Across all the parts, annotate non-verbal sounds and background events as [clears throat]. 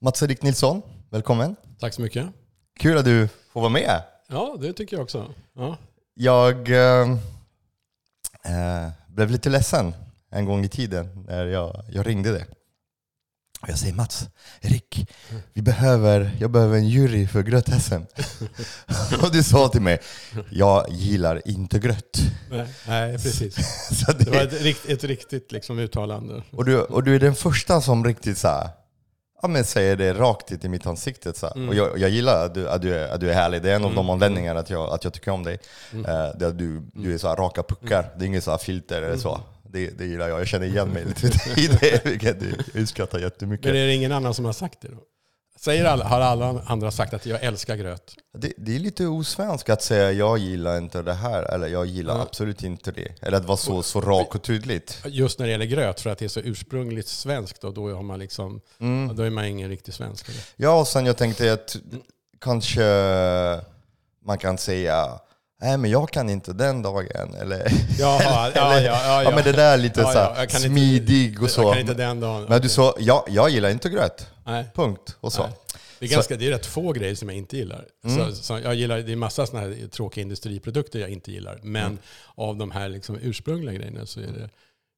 Mats Erik Nilsson, välkommen. Tack så mycket. Kul att du får vara med. Ja, det tycker jag också. Ja. Jag eh, eh, blev lite ledsen en gång i tiden när jag, jag ringde dig. Och jag säger Mats, Erik, vi behöver, jag behöver en jury för gröt-SM. [laughs] och du sa till mig, jag gillar inte gröt. Nej, nej, precis. [laughs] Så Det var ett, ett riktigt liksom, uttalande. och, du, och du är den första som riktigt så här, ja, men säger det rakt ut i mitt ansikte. Så. Mm. Och jag, jag gillar att du, att, du är, att du är härlig. Det är en av de anledningarna att jag, att jag tycker om dig. Mm. Eh, det att du, du är så raka puckar, det är inget så här filter eller så. Mm. Det, det gillar jag. Jag känner igen mig lite i det, vilket jag [laughs] uppskattar jättemycket. Men är det ingen annan som har sagt det då? Säger alla, har alla andra sagt att jag älskar gröt? Det, det är lite osvenskt att säga jag gillar inte det här, eller jag gillar Ja. absolut inte det. Eller att vara så, så rak och tydligt. Just när det gäller gröt, för att det är så ursprungligt svenskt, och då, har man liksom, Mm. då är man ingen riktig svensk. eller? Ja, och sen jag tänkte att kanske man kan säga Nej men jag kan inte den dagen, eller... Jaha, ja, ja, [laughs] eller- ja, ja. men det där är lite Ja, så ja, smidig och så. Jag kan inte den dagen. Men du sa, ja, jag gillar inte gröt. Nej. Punkt. Och så. Nej. Det är, ganska, det är rätt få grejer som jag inte gillar. Mm. Så, så jag gillar det är massa såna här tråkiga industriprodukter jag inte gillar. Men Mm. av de här liksom ursprungliga grejerna så är det...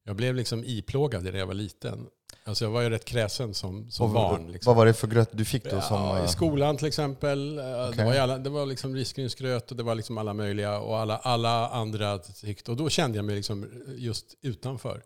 Jag blev liksom iplågad när jag var liten. Alltså jag var ju rätt kräsen som, som Vad- barn. Liksom. Vad var det för gröt du fick då? Som, Ja, eh, I skolan till exempel. eh, Det var, alla, det var liksom risgrynsgröt och det var liksom alla möjliga. Och alla, alla andra tyckte... Och då kände jag mig liksom just utanför.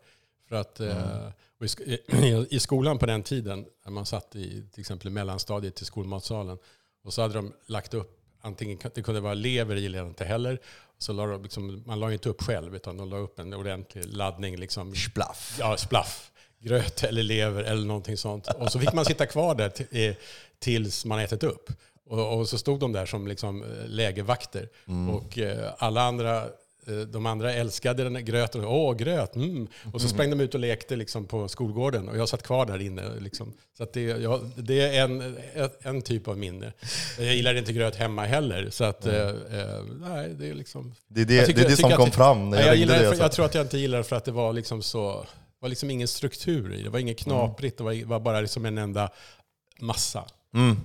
För att, eh, Mm. och i, sk- [clears throat] i, I skolan på den tiden, när man satt i till exempel i mellanstadiet till skolmatsalen, och så hade de lagt upp, antingen det kunde vara lever, gillade jag inte heller. Så la de liksom, man la inte upp själv, utan de la upp en ordentlig laddning. Liksom, Splaff. ja, splaff, gröt eller lever eller någonting sånt. Och så fick man sitta kvar där eh, tills man ätit upp. Och, och så stod de där som liksom eh, lägervakter. Och eh, alla andra, de andra älskade den gröten. Åh, gröt! Mm. Och så sprang de ut och lekte liksom på skolgården. Och jag satt kvar där inne. Liksom. Så det, ja, det är en, en typ av minne. Jag gillar inte gröt hemma heller. Så att, eh, eh, nej, det är liksom... Det är det, Jag tycker- det, är jag det som kom att- fram när jag, jag, gillar, för, jag tror att jag inte gillar det för att det var liksom så... Var liksom ingen struktur i det. Det var inget knaprigt. Det var, var bara liksom en enda massa. Mm.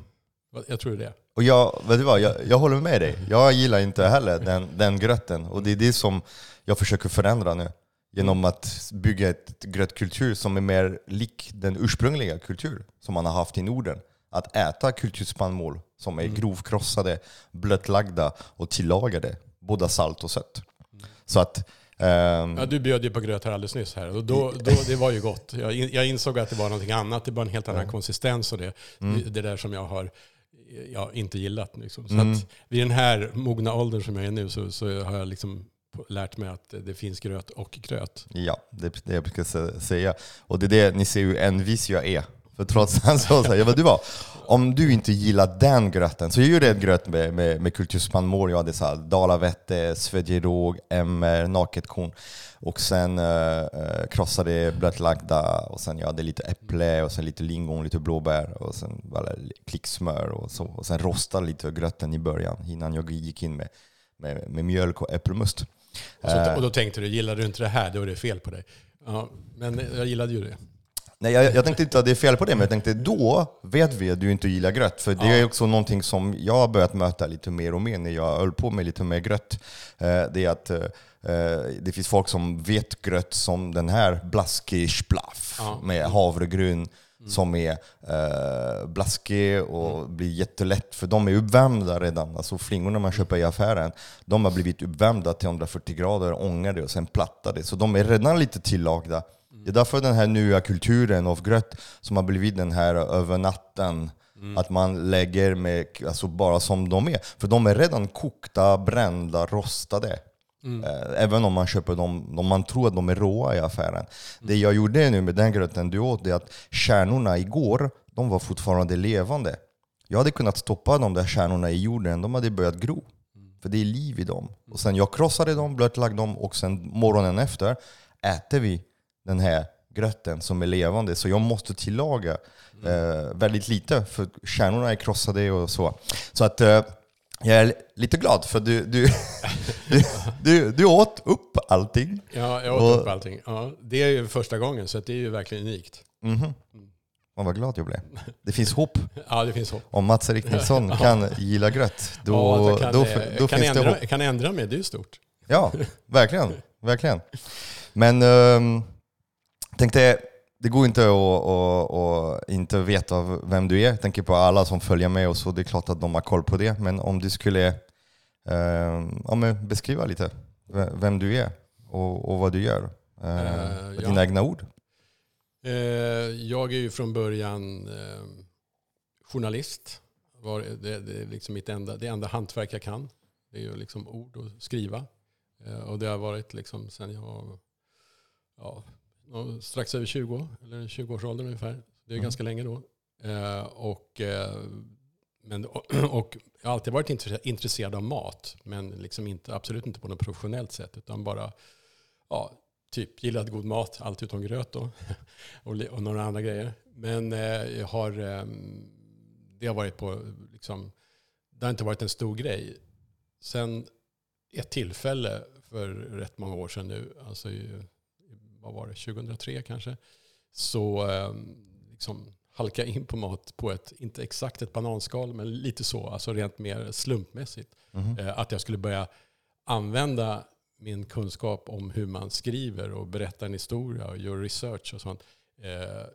Jag tror det. Och jag, vet du vad, jag, jag håller med dig. Jag gillar inte heller den, den gröten. Och det är det som jag försöker förändra nu. Genom att bygga ett grötkultur som är mer lik den ursprungliga kultur som man har haft i Norden. Att äta kulturspannmål som är grovkrossade, blötlagda och tillagade. Både salt och sött. Så att... ehm, Ja, du bjöd ju på gröt här alldeles nyss. Här. Och då, då, det var ju gott. Jag, in, jag insåg att det var någonting annat. Det var en helt annan konsistens och det, Mm. det där som jag har ja, inte gillat. Liksom. Så Mm. att vid den här mogna åldern som jag är nu så, så har jag liksom lärt mig att det finns gröt och gröt. Ja, det är det jag brukar sä- säga. Och det är det ni ser hur envis jag är. För trots [laughs] allt så säger jag, vet du vad? Om du inte gillar den gröten, så jag gjorde ett gröt med, med, med kulturspannmål. Jag hade dalavette, svedjeråg, emmer, naket-korn. Och sen eh, eh, krossade blötlagda, och sen jag hade lite äpple, och sen lite lingon, lite blåbär, och sen bara klick smör och så. Och sen rostade lite gröten i början innan jag gick in med, med, med mjölk och äppelmust. Och, så, Eh. och då tänkte du, gillar du inte det här, då är det fel på dig. Ja, men jag gillade ju det. Nej, jag, jag tänkte inte att det är fel på det, men jag tänkte då vet vi att du inte gillar gröt. För det är också någonting som jag har börjat möta lite mer och mer när jag höll på med lite mer gröt. Eh, Det är att eh, det finns folk som vet gröt som den här blaskig splaff Ja. med havregryn som är eh, blaskig och blir jättelätt, för de är uppvärmda redan. Alltså flingorna man köper i affären, de har blivit uppvärmda till 140 grader, ångade och sen plattade. Så de är redan lite tillagda. Det är därför den här nya kulturen av gröt som har blivit den här över natten, att man lägger med, alltså bara som de är. För de är redan kokta, brända, rostade. Eh, Även om man köper dem, om man tror att de är råa i affären. Det jag gjorde nu med den gröten du åt, det är att kärnorna igår, de var fortfarande levande. Jag hade kunnat stoppa de där kärnorna i jorden, de hade börjat gro. För det är liv i dem. Och sen jag krossade dem, blötlagde dem och sen morgonen efter äter vi den här gröten som är levande. Så jag måste tillaga eh, väldigt lite för kärnorna är krossade och så. Så att eh, jag är lite glad för du, du, [laughs] du, du, du åt upp allting. Ja, jag åt Och- upp allting. Ja, det är ju första gången, så det är ju verkligen unikt. Mhm. Man vad glad jag blev. Det finns hopp. [laughs] Ja, det finns hopp. Om Mats Ricknesson [laughs] kan gilla grött, då, ja, kan, då, då kan finns ändra, det hopp. kan ändra mig, det är ju stort. Ja, verkligen. verkligen. Men um, tänkte, det går inte att, att, att inte veta vem du är. Jag tänker på alla som följer med och så, det är klart att de har koll på det. Men om du skulle um, ja, beskriva lite vem du är och, och vad du gör. Uh, med ja. dina egna ord. Eh, jag är ju från början eh, journalist. Var det, det, är liksom mitt enda, det enda hantverk jag kan. Det är ju liksom ord och skriva. Eh, och det har varit liksom sen jag var ja, strax över 20, eller 20-årsåldern ungefär. Det är mm. ganska länge då. och, men, [clears throat] och jag har alltid varit intresserad av mat, men liksom inte, absolut inte på något professionellt sätt, utan bara ja, typ gillat god mat, allt utom gröt då. [laughs] och, och några andra grejer. Men eh, jag har, eh, det har varit på, liksom, det har inte varit en stor grej. Sen ett tillfälle för rätt många år sedan nu, alltså vad var det, 2003 kanske, så eh, liksom halka in på mat på ett, inte exakt ett bananskal, men lite så, alltså rent mer slumpmässigt. Mm. Att jag skulle börja använda min kunskap om hur man skriver och berättar en historia och gör research och sånt eh,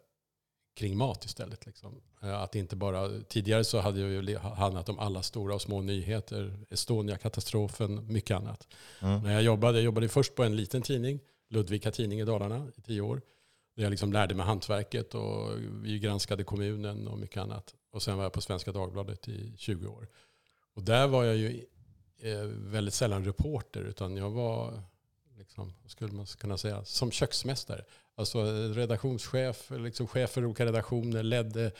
kring mat istället. Liksom. Eh, att inte bara, tidigare så hade jag ju handlat om alla stora och små nyheter, Estonia-katastrofen, mycket annat. Mm. När jag jobbade, jag jobbade först på en liten tidning, Ludvika tidning i Dalarna i tio år. Där jag liksom lärde mig hantverket och vi granskade kommunen och mycket annat. Och sen var jag på Svenska Dagbladet i 20 år. Och där var jag ju eh, väldigt sällan reporter, utan jag var, liksom, vad skulle man kunna säga, som köksmästare. Alltså redaktionschef, liksom chef för olika redaktioner, ledde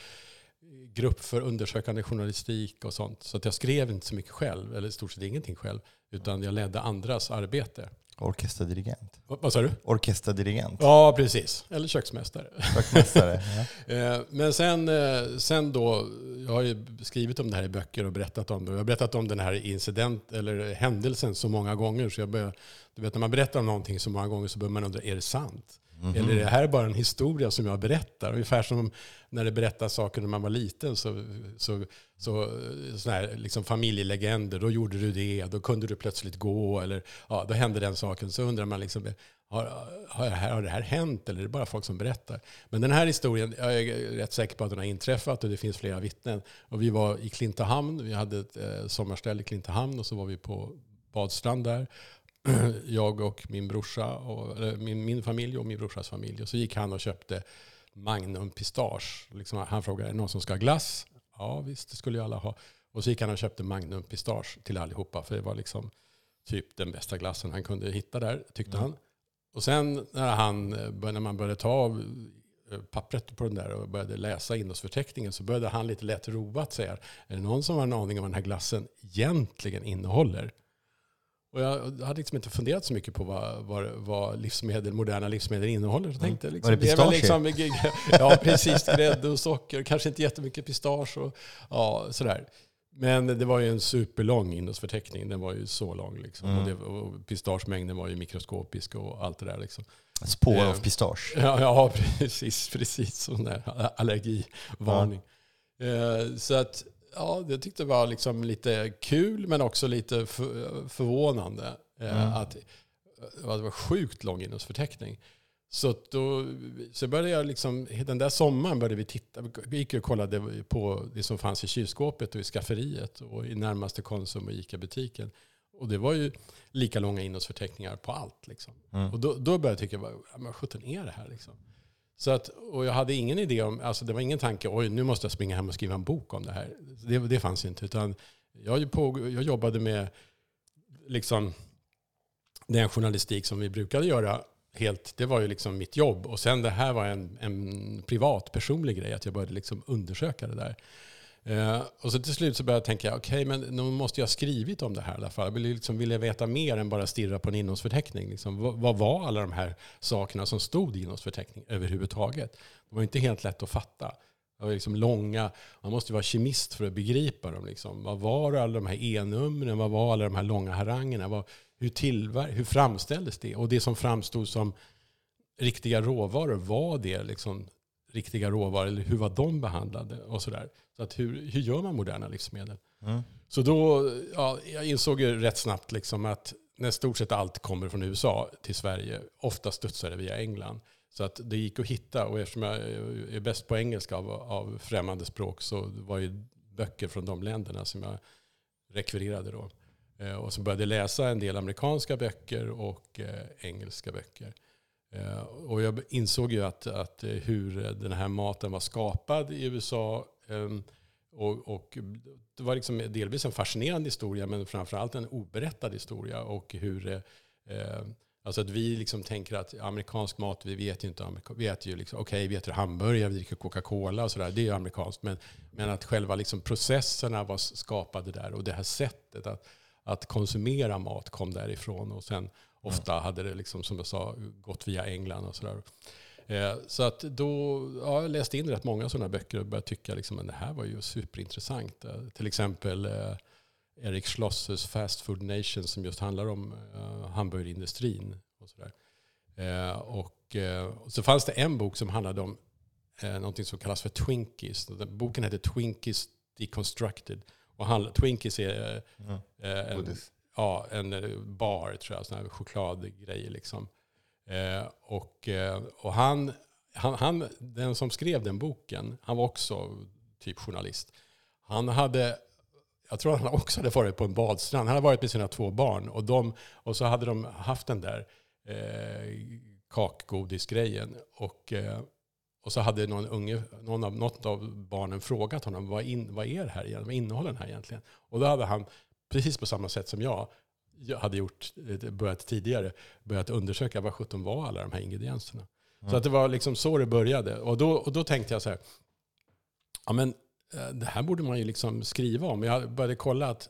grupp för undersökande journalistik och sånt. Så att jag skrev inte så mycket själv, eller i stort sett ingenting själv, utan jag ledde andras arbete. Orkesterdirigent. Vad, vad sa du? Orkesterdirigent. Ja, precis. Eller köksmästare. Köksmästare, [laughs] ja. Eh, men sen, eh, sen då, jag har ju skrivit om det här i böcker och berättat om det. Jag har berättat om den här incident, eller händelsen så många gånger. Så jag börjar, du vet när man berättar om någonting så många gånger så börjar man undra, är det sant? Mm -hmm. Eller är det här bara en historia som jag berättar? Ungefär som när det berättas saker när man var liten. Så, så, så, eh, så här, liksom familjelegender, då gjorde du det, då kunde du plötsligt gå. Eller, ja, då hände den saken. Så undrar man, liksom, har, har, det här, har det här hänt eller är det bara folk som berättar? Men den här historien, jag är rätt säker på att den har inträffat och det finns flera vittnen. Och vi var i Klintehamn, vi hade ett eh, sommarställe i Klintehamn och så var vi på badstrand där. [clears throat] jag och min brorsa, och, min, min familj och min brorsas familj. Och så gick han och köpte Magnum Pistage. Liksom, han frågade, är det någon som ska ha glass? Ja, visst, det skulle ju alla ha. Och så gick han och köpte Magnum Pistage till allihopa. För det var liksom typ den bästa glassen han kunde hitta där, tyckte mm. han. Och sen när, han, när man började ta av eh, pappret på den där och började läsa innehållsförteckningen så började han lite lätt roat säga, är det någon som har en aning om vad den här glassen egentligen innehåller? Och jag hade liksom inte funderat så mycket på vad, vad, vad livsmedel, moderna livsmedel innehåller. Så tänkte, liksom, var det pistage? liksom, [laughs] ja, precis. Grädde och socker. Kanske inte jättemycket pistage. Och, ja, sådär. Men det var ju en superlång innehållsförteckning. Den var ju så lång. Liksom. Mm. Och, det, och pistagemängden var ju mikroskopisk och allt det där. Liksom. Spår eh, av pistage. [laughs] Ja, ja precis. precis sån där allergivarning. Ja. Eh, så att ja, jag tyckte det var liksom lite kul men också lite för, förvånande. Eh, mm. Att, att det var sjukt lång innehållsförteckning. Så, då, så började jag liksom, den där sommaren började vi titta. Vi gick och kollade på det som fanns i kylskåpet och i skafferiet och i närmaste Konsum och ICA-butiken. Och det var ju lika långa innehållsförteckningar på allt. Liksom. Mm. Och då, då började jag tycka, vad sjutton är det här? Liksom? Så att, och jag hade ingen idé om, alltså det var ingen tanke, oj nu måste jag springa hem och skriva en bok om det här. Det, det fanns inte. Utan jag, på, jag jobbade med liksom, den journalistik som vi brukade göra helt, det var ju liksom mitt jobb. Och sen det här var en, en privat, personlig grej, att jag började liksom undersöka det där. Eh, och så till slut så började jag tänka, okej, okay, men nu måste jag ha skrivit om det här i alla fall. Jag ville, liksom, ville veta mer än bara stirra på en innehållsförteckning. Liksom, vad, vad, var alla de här sakerna som stod i innehållsförteckningen överhuvudtaget? Det var inte helt lätt att fatta. Det var liksom långa, man måste vara kemist för att begripa dem. Liksom. Vad var alla de här E-numren? Vad var alla de här långa harangerna? Vad, hur, tillver- hur framställdes det? Och det som framstod som riktiga råvaror, var det liksom riktiga råvaror, eller hur var de behandlade och sådär. Så att hur, hur gör man moderna livsmedel? Mm. Så då, ja, jag insåg ju rätt snabbt liksom att när stort sett allt kommer från USA till Sverige, ofta studsar det via England. Så att det gick att hitta, och eftersom jag är bäst på engelska av, av främmande språk så var ju böcker från de länderna som jag rekvirerade då. Eh, och så började jag läsa en del amerikanska böcker och eh, engelska böcker. Eh, och jag insåg ju att, att eh, hur eh, den här maten var skapad i USA ehm, och, och, det var liksom delvis en fascinerande historia men framförallt en oberättad historia. Och hur, eh, eh alltså att vi liksom tänker att amerikansk mat, vi vet ju inte, vi äter ju liksom, okej okay, vi äter hamburgare, vi dricker Coca-Cola och sådär, det är ju amerikanskt. Men, men att själva liksom processerna var skapade där och det här sättet att, att konsumera mat kom därifrån. Och sen ofta hade det, liksom, som jag sa, gått via England och sådär. Eh, så att då, ja, jag läste in rätt många sådana böcker och började tycka liksom, att det här var ju superintressant. Eh, till exempel eh, Erik Schlosses Fast Food Nation som just handlar om hamburgerindustrin. Och, sådär. och, och så fanns det en bok som handlade om någonting som kallas för Twinkies. Boken heter Twinkies Deconstructed. Och han, Twinkies är mm. en, ja, en eh, bar, tror jag, sån här chokladgrejer Liksom. Eh, och, eh, och han, han, han, den som skrev den boken, han var också typ journalist. Han hade, jag tror han också hade varit på en badstrand. Han hade varit med sina två barn. Och, de, och så hade de haft den där eh, kakgodisgrejen. Och, eh, och så hade någon unge, någon av, något av barnen frågat honom, vad, in, vad är det här egentligen? Vad innehåller den här egentligen? Och då hade han, precis på samma sätt som jag, jag hade gjort, eh, börjat tidigare, börjat undersöka vad sjutton var alla de här ingredienserna. Mm. Så att det var liksom så det började. Och då, och då tänkte jag så här, ja men eh, det här borde man ju liksom skriva om. Jag började kolla att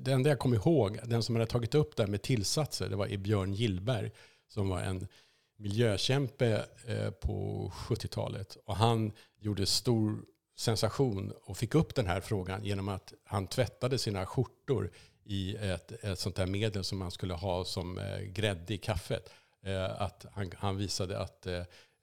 det enda jag kom ihåg, den som hade tagit upp det här med tillsatser, det var Björn Gillberg, som var en miljökämpe eh, på 70-talet. Och han gjorde stor sensation och fick upp den här frågan genom att han tvättade sina skjortor i ett, ett sånt här medel som man skulle ha som eh, grädde i kaffet. Eh, att han, han visade att eh,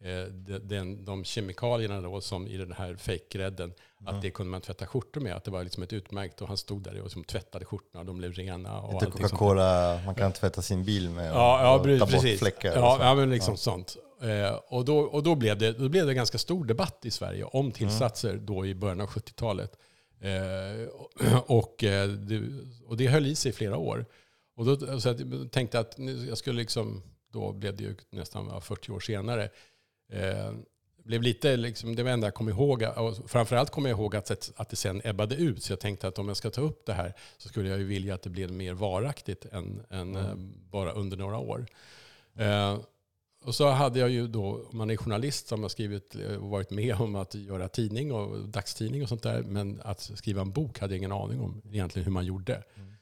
eh den, de kemikalierna då, som i den här fejkgrädden, mm. att det kunde man tvätta skjortor med. Att det var liksom ett utmärkt, och han stod där och liksom tvättade skjortorna och de blev rena. Och Lite Coca-Cola man kan tvätta sin bil med och, ja, ja, och ta precis. bort fläckar. Ja, ja, men liksom ja. sånt. Eh, och då, och då, blev det, då blev det en ganska stor debatt i Sverige om tillsatser mm. då i början av 70-talet. Eh, och, eh, det, och det höll i sig i flera år. Och då så jag tänkte att jag skulle liksom, då blev det ju nästan 40 år senare, eh, blev lite, liksom, det var enda jag kom ihåg, och framförallt kom jag ihåg att, att det sen ebbade ut. Så jag tänkte att om jag ska ta upp det här så skulle jag ju vilja att det blev mer varaktigt än, än mm. bara under några år. Eh, och så hade jag ju då, om man är journalist som har skrivit och eh, varit med om att göra tidning och dagstidning och sånt där. Men att skriva en bok hade jag ingen aning om egentligen hur man gjorde. Mm.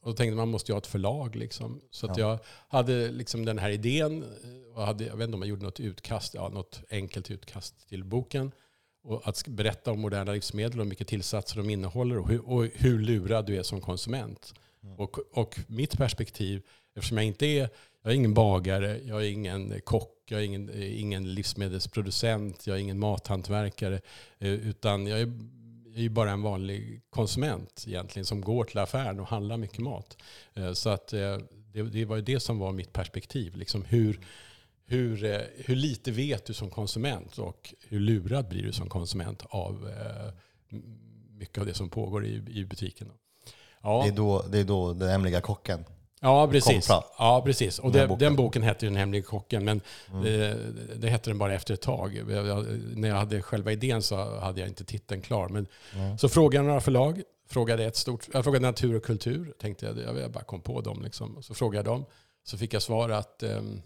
Och då tänkte man måste ju ha ett förlag. Liksom. Så att ja. jag hade liksom den här idén. Eh, och hade, jag vet inte om jag gjorde något utkast, ja, något enkelt utkast till boken. Och att berätta om moderna livsmedel och hur mycket tillsatser de innehåller och hur, och hur lurad du är som konsument. Mm. Och, och mitt perspektiv, eftersom jag inte är jag är ingen bagare, jag är ingen kock, jag är ingen, ingen livsmedelsproducent, jag är ingen mathantverkare. Eh, utan jag är, jag är bara en vanlig konsument egentligen som går till affären och handlar mycket mat. Eh, så att eh, det, det var det som var mitt perspektiv. Liksom hur, hur, hur lite vet du som konsument och hur lurad blir du som konsument av mycket av det som pågår i, i butiken. Ja. Det, är då, det är då den hemliga kocken Ja, precis. Ja, precis. Och den, boken. den boken hette ju Den hemliga kocken, men mm. det, det, hette den bara efter ett tag. Jag, när jag hade själva idén så hade jag inte titeln klar. Men, mm. Så frågade jag några förlag. Frågade ett stort, jag frågade Natur och kultur. Tänkte jag, jag bara kom på dem. Liksom. Så frågade jag dem. Så fick jag svar att um,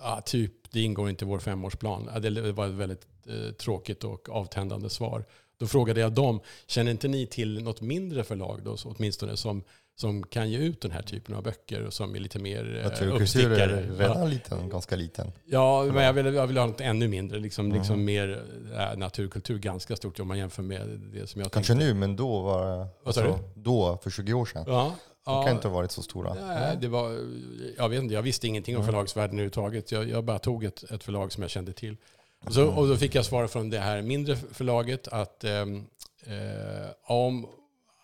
ja, typ, det ingår inte i vår femårsplan. Det var ett väldigt eh, tråkigt och avtändande svar. Då frågade jag dem, känner inte ni till något mindre förlag då, så åtminstone som som kan ge ut den här typen av böcker och som är lite mer Jag tror är redan ja. liten, ganska liten. Ja, men jag vill, jag vill ha något ännu mindre. Liksom, mm. liksom mer äh, naturkultur, ganska stort om man jämför med det som jag Kanske tänkte. nu, men då var alltså, då, för 20 år sedan. Ja. De kan inte ha varit så stora. Nej, det var, jag, vet inte, jag visste ingenting om mm. förlagsvärlden överhuvudtaget. Jag, jag bara tog ett, ett förlag som jag kände till. Och, så, och då fick jag svar från det här mindre förlaget att ehm, eh, om,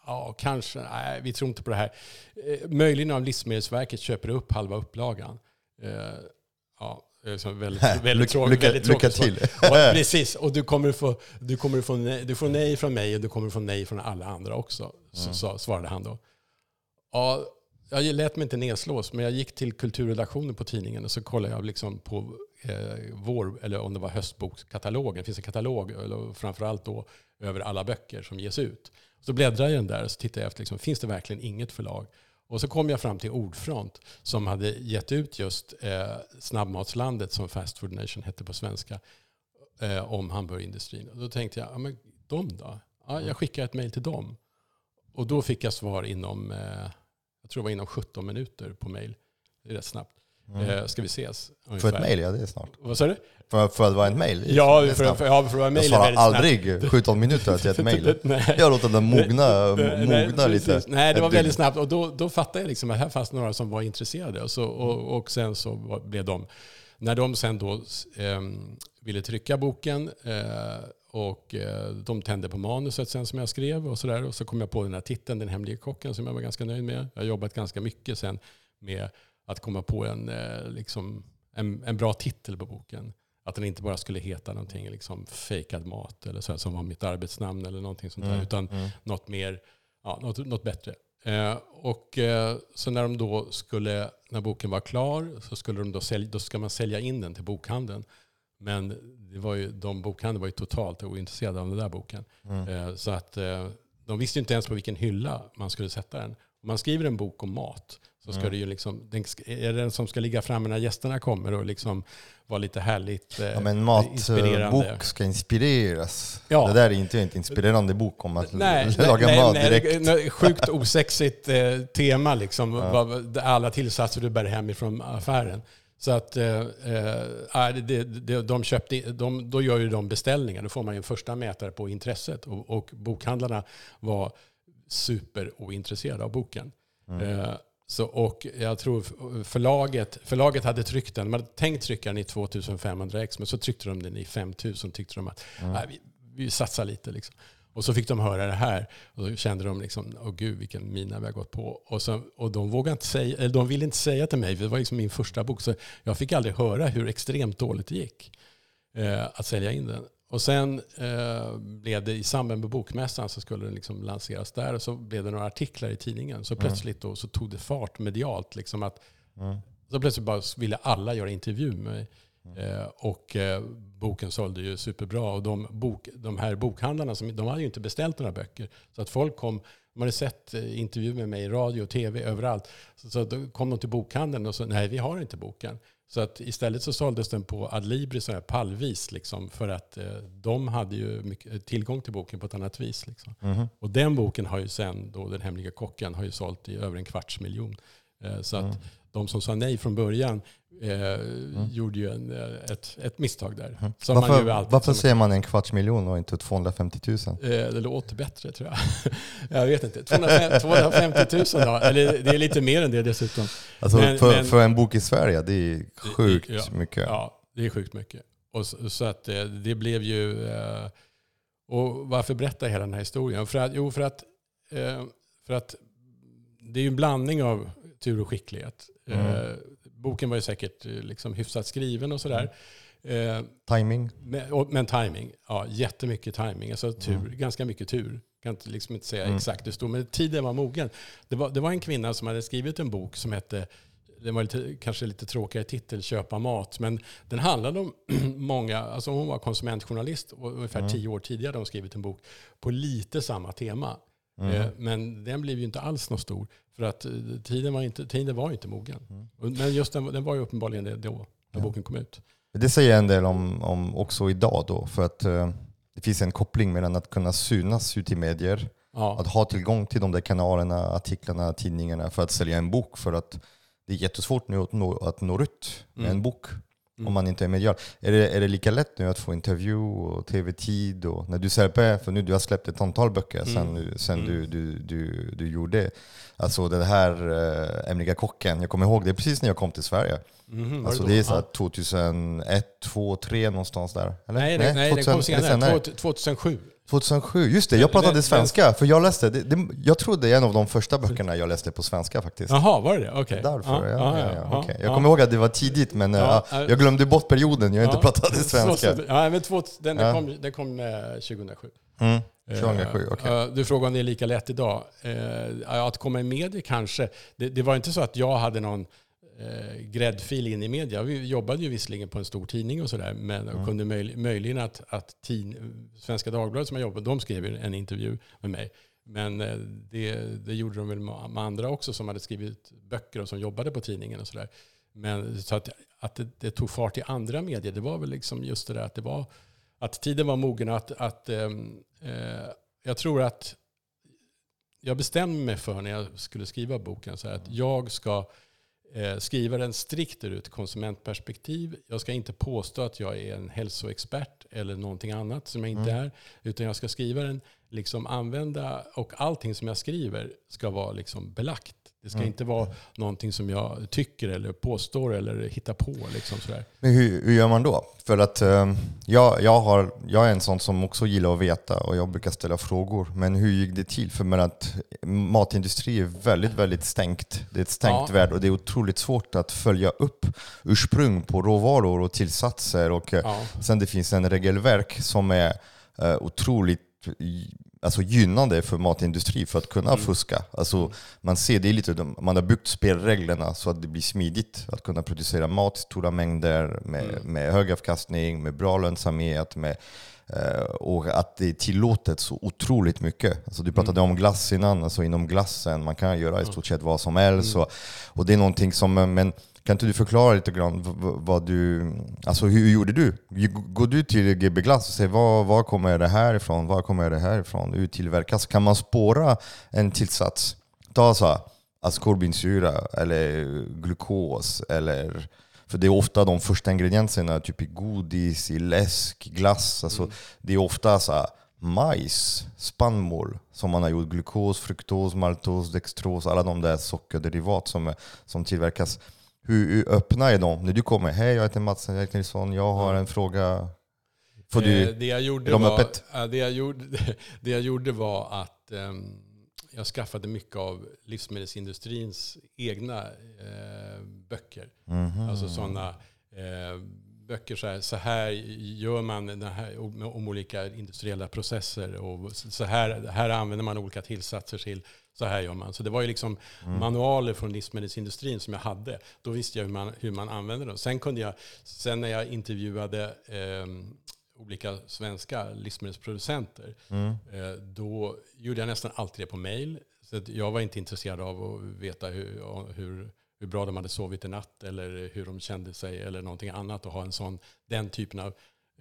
ja, kanske, nej, vi tror inte på det här. Eh, möjligen om Livsmedelsverket köper upp halva upplagan. Eh, ja, så väldigt, [laughs] väldigt, Lycka- väldigt tråkigt lycka svar. [laughs] Och, precis, och du kommer, få, du kommer få nej, du får nej från mig och du kommer få nej från alla andra också. Så, så svarade han då. Ja, jag lät mig inte nedslås, men jag gick till kulturredaktionen på tidningen och så kollade jag liksom på eh, vår, eller om det var höstbokskatalogen. Det finns en katalog, eller framförallt då över alla böcker som ges ut. Så bläddrade jag i den där och så tittade jag efter, liksom, finns det verkligen inget förlag? Och så kom jag fram till Ordfront som hade gett ut just eh, Snabbmatslandet som Fast Food Nation hette på svenska eh, om hamburgerindustrin. Och då tänkte jag, ja, men de då? Ja, jag skickar ett mejl till dem. Och då fick jag svar inom, eh, jag tror det var inom 17 minuter på mejl. Det är rätt snabbt. Eh, ska vi ses? Mm. För ungefär. ett mejl, ja det är snart. Vad sa du? För, för att vara ett mejl? Ja, för, snabbt. för, ja, för att vara Jag mejl är svarar aldrig 17 minuter till ett [laughs] mejl. Jag låter den mogna, mogna lite. Nej, det var väldigt snabbt. Och då, då fattade jag liksom att här fanns några som var intresserade. Och, så, och, och sen så blev de, när de sen då ehm, ville trycka boken eh, och eh, de tände på manuset sen som jag skrev och sådär. Och så kom jag på den här titeln, Den hemliga kocken, som jag var ganska nöjd med. Jag har jobbat ganska mycket sen med att komma på en, eh, liksom, en, en bra titel på boken. Att den inte bara skulle heta någonting liksom fejkad mat eller så här, som var mitt arbetsnamn eller någonting sånt där. Mm, Utan mm. något mer, ja, något, något bättre. Eh, och eh, så när de då skulle, när boken var klar så skulle de då sälja, då ska man sälja in den till bokhandeln. Men det var ju, de bokhandeln var ju totalt ointresserade av den där boken. Mm. Eh, så att eh, de visste inte ens på vilken hylla man skulle sätta den. Om man skriver en bok om mat så ska Mm. det ju liksom, den, är det den som ska ligga framme när gästerna kommer och liksom vara lite härligt eh, Ja, men inspirerande. matbok ska inspireras. Ja. Det där är inte en inspirerande bok om att [laughs] Nej, laga nej, mat nej, direkt. nej, Sjukt osexigt eh, tema liksom. Vad- Alla tillsatser du bär hem ifrån affären. Så att eh, eh, det, det, de köpte, de, då gör ju de beställningar. Då får man ju en första mätare på intresset. Och, och bokhandlarna var superointresserade av boken. Eh, så, och jag tror förlaget, förlaget hade tryckt den, de hade tänkt trycka den i 2500 ex, men så tryckte de den i 5000. Tyckte de att nej, vi, vi satsar lite. Liksom. Och så fick de höra det här och då kände de liksom, åh gud vilken mina vi har gått på. Och, så, och de vågade inte säga, eller de ville inte säga till mig, för det var liksom min första bok, så jag fick aldrig höra hur extremt dåligt det gick eh, att sälja in den. Och sen eh, blev det i samband med bokmässan så skulle den liksom lanseras där och så blev det några artiklar i tidningen. Så plötsligt då så tog det fart medialt. Liksom att, Mm. Så plötsligt bara ville alla göra intervju med mig. Eh, och eh, boken sålde ju superbra. Och de, bok, de här bokhandlarna som, de hade ju inte beställt några böcker. Så att folk kom, de hade sett eh, intervju med mig i radio, tv, överallt. Så, så då kom de till bokhandeln och sa nej vi har inte boken. Så att istället så såldes den på Adlibri så här pallvis. Liksom, för att eh, de hade ju mycket, tillgång till boken på ett annat vis. Liksom. Mhm. Och den boken har ju sen, då, Den hemliga kocken, har ju sålt i över en kvarts miljon. Eh, så att Mm. de som sa nej från början eh, gjorde ju en, eh, ett, ett misstag där. Mm. Som man Varför, varför säger man en kvarts miljon och inte 250 000? Eh, Det låter bättre tror jag. [laughs] Jag vet inte. 250 250 000 då? Eller det är lite mer än det dessutom. Alltså Men- för, men- för en bok i Sverige, det är sjukt ja, mycket. Ja, det är sjukt mycket. Och så, så att eh, det blev ju... eh, Och varför berätta hela den här historien? För att, jo, för att, för att det är ju en blandning av tur och skicklighet. Mm. Eh, Boken var ju säkert eh, liksom hyfsat skriven och sådär. Eh, Timing. Men, och, men timing, ja jättemycket timing. Alltså tur, Mm. ganska mycket tur. Kan inte, liksom inte säga Mm. exakt det stod, men tiden var mogen. Det var, det var en kvinna som hade skrivit en bok som hette, den var lite, kanske lite tråkigare titel, Köpa mat. Men den handlade om [clears throat] många, alltså hon var konsumentjournalist och ungefär Mm. tio år tidigare hade hon skrivit en bok på lite samma tema. Mm. Eh, Men den blev ju inte alls någon stor. För att eh, tiden var inte, tiden var inte mogen. Mm. Men just den, den var ju uppenbarligen det då, när Ja. boken kom ut. Det säger en del om, om också idag då, för att eh, det finns en koppling mellan att kunna synas ut i medier, Ja. att ha tillgång till de där kanalerna, artiklarna, tidningarna för att sälja en bok. För att det är jättesvårt nu att nå, att nå ut med Mm. en bok. Om man inte är medial. Är det, är det lika lätt nu att få intervju och tv-tid? Och, när du släpper, för nu du har släppt ett antal böcker sen, sen Du, du, du, du gjorde alltså den här äh, kocken. Jag kommer ihåg det precis när jag kom till Sverige. Var Alltså det är så här Ja. 2001, 2002, 2003 någonstans där. Eller? Nej, nej, nej, den 2000 kom senare. senare. Två- 2007. 2007, just det. Jag pratade svenska, för jag läste, det, det, jag tror det är en av de första böckerna jag läste på svenska faktiskt. Jaha, var det det? Okej. Därför, ja. ja, ja, okej. Jag ja. kommer ihåg att det var tidigt, men Ja, ja, jag glömde bort perioden jag inte Ja. pratade svenska. så- Ja, men två, den, den Ja. kom, den kom eh, 2007. Mm. 2007, Eh, eh, Du frågar om det är lika lätt idag. Eh, Att komma i media kanske. Det, det var inte så att jag hade någon eh, gräddfil in i media. Vi jobbade ju visserligen på en stor tidning och sådär, men Mm. kunde möj, möjligen att, att tin, Svenska Dagbladet som jag jobbade, de skrev en intervju med mig. Men eh, det, det gjorde de väl med andra också som hade skrivit böcker och som jobbade på tidningen och sådär. Men så att, att det, det tog fart i andra medier, det var väl liksom just det där att det var att tiden var mogen att, att ehm, eh, jag tror att jag bestämde mig för när jag skulle skriva boken så att jag ska skriva den strikt ur ett konsumentperspektiv. Jag ska inte påstå att jag är en hälsoexpert eller någonting annat som jag inte är. Utan jag ska skriva den, liksom använda, och allting som jag skriver ska vara liksom belagt. Det ska inte vara någonting som jag tycker eller påstår eller hittar på. Liksom sådär. Men hur, hur gör man då? För att eh, jag, jag, har, jag är en sån som också gillar att veta och jag brukar ställa frågor. Men hur gick det till? För att matindustri är väldigt, väldigt stängt. Det är ett stängt Ja. värld och det är otroligt svårt att följa upp ursprung på råvaror och tillsatser. Och, eh, Ja. Sen det finns en regelverk som är eh, otroligt alltså gynnande för matindustri för att kunna fuska. Alltså, man ser det lite, man har byggt spelreglerna så att det blir smidigt att kunna producera mat i stora mängder med, med hög avkastning, med bra lönsamhet, med, eh, och att det är tillåtet så otroligt mycket. Alltså, du pratade om glass innan, alltså inom glassen, man kan göra i stort sett vad som helst. Och, och det är någonting som, men kan inte du förklara lite grann vad du, alltså hur gjorde du? Går du till GB Glass och säger var, var kommer det här ifrån? Var kommer det här ifrån? Hur tillverkas? Kan man spåra en tillsats? Ta så här, ascorbinsyra eller glukos eller för det är ofta de första ingredienserna, typ i godis, i läsk, glass. Alltså, Det är ofta så här, majs, spannmål som man har gjort glukos, fruktos, maltos, dextros, alla de där sockerderivat som, som tillverkas. Hur, öppna är de? När du kommer, hej jag heter Mats Nilsson, jag har en fråga. Får Eh, du, det, jag gjorde de var, öppet? det, jag gjorde, [laughs] det jag gjorde var att ehm, jag skaffade mycket av livsmedelsindustrins egna eh, böcker. Mhm. Alltså sådana eh, böcker så här, så här gör man den här, om, om olika industriella processer och så här, här använder man olika tillsatser till. Så här gör man. Så det var ju liksom manualer från livsmedelsindustrin som jag hade. Då visste jag hur man, hur man använde dem. Sen kunde jag, sen när jag intervjuade ehm, olika svenska livsmedelsproducenter, Mm. eh, då gjorde jag nästan alltid det på mail. Så att jag var inte intresserad av att veta hur, hur, hur bra de hade sovit i natt eller hur de kände sig eller någonting annat och ha en sån, den typen av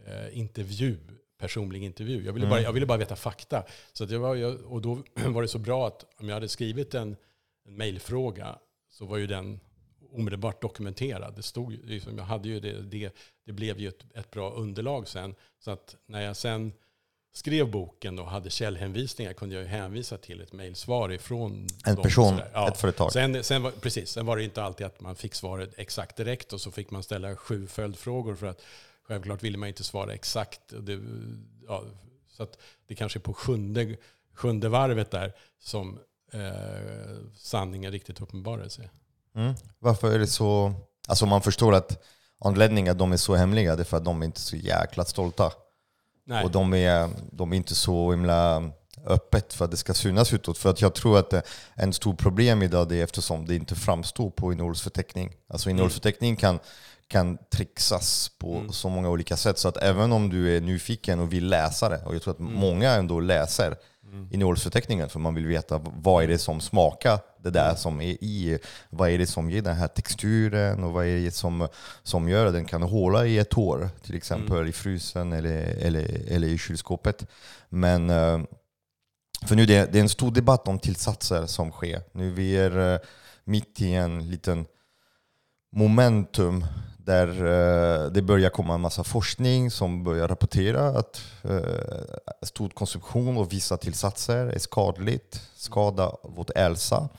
eh, intervju, personlig intervju. Jag ville, bara, jag ville bara veta fakta. Så det var, jag, och då [clears throat] var det så bra att om jag hade skrivit en, en mejlfråga så var ju den omedelbart dokumenterad. Det, stod, liksom, jag hade ju det, det, det blev ju ett, ett bra underlag sen. Så att när jag sen skrev boken och hade källhänvisningar kunde jag ju hänvisa till ett mejlsvar ifrån En dem person. Ja. ett företag. Sen, sen, var, precis, sen var det inte alltid att man fick svaret exakt direkt och så fick man ställa sju följdfrågor för att självklart ville man inte svara exakt. Det, ja, så att det kanske är på sjunde, sjunde varvet där som eh, sanningen riktigt uppenbarar sig. Mm. Varför är det så... Alltså man förstår att anledningen att de är så hemliga det är för att de är inte så jäkla stolta. Nej. Och de är, de är inte så himla öppet för att det ska synas utåt. För att jag tror att en stor problem idag det är eftersom det inte framstår på innehållsförteckning. Alltså innehållsförteckning kan, kan trixas på så många olika sätt. Så att även om du är nyfiken och vill läsa det, och jag tror att många ändå läser innehållsförteckningen för man vill veta vad är det som smakar det där som är i, vad är det som ger den här texturen och vad är det som, som gör att den kan hålla i ett år, till exempel i frysen eller, eller, eller i kylskåpet. Men eh, för nu det, är- det är en stor debatt om tillsatser som sker. Nu vi är eh, mitt i en liten momentum där eh, det börjar komma en massa forskning som börjar rapportera att eh, stor konsumtion av vissa tillsatser är skadligt, skadar vårt hälsa.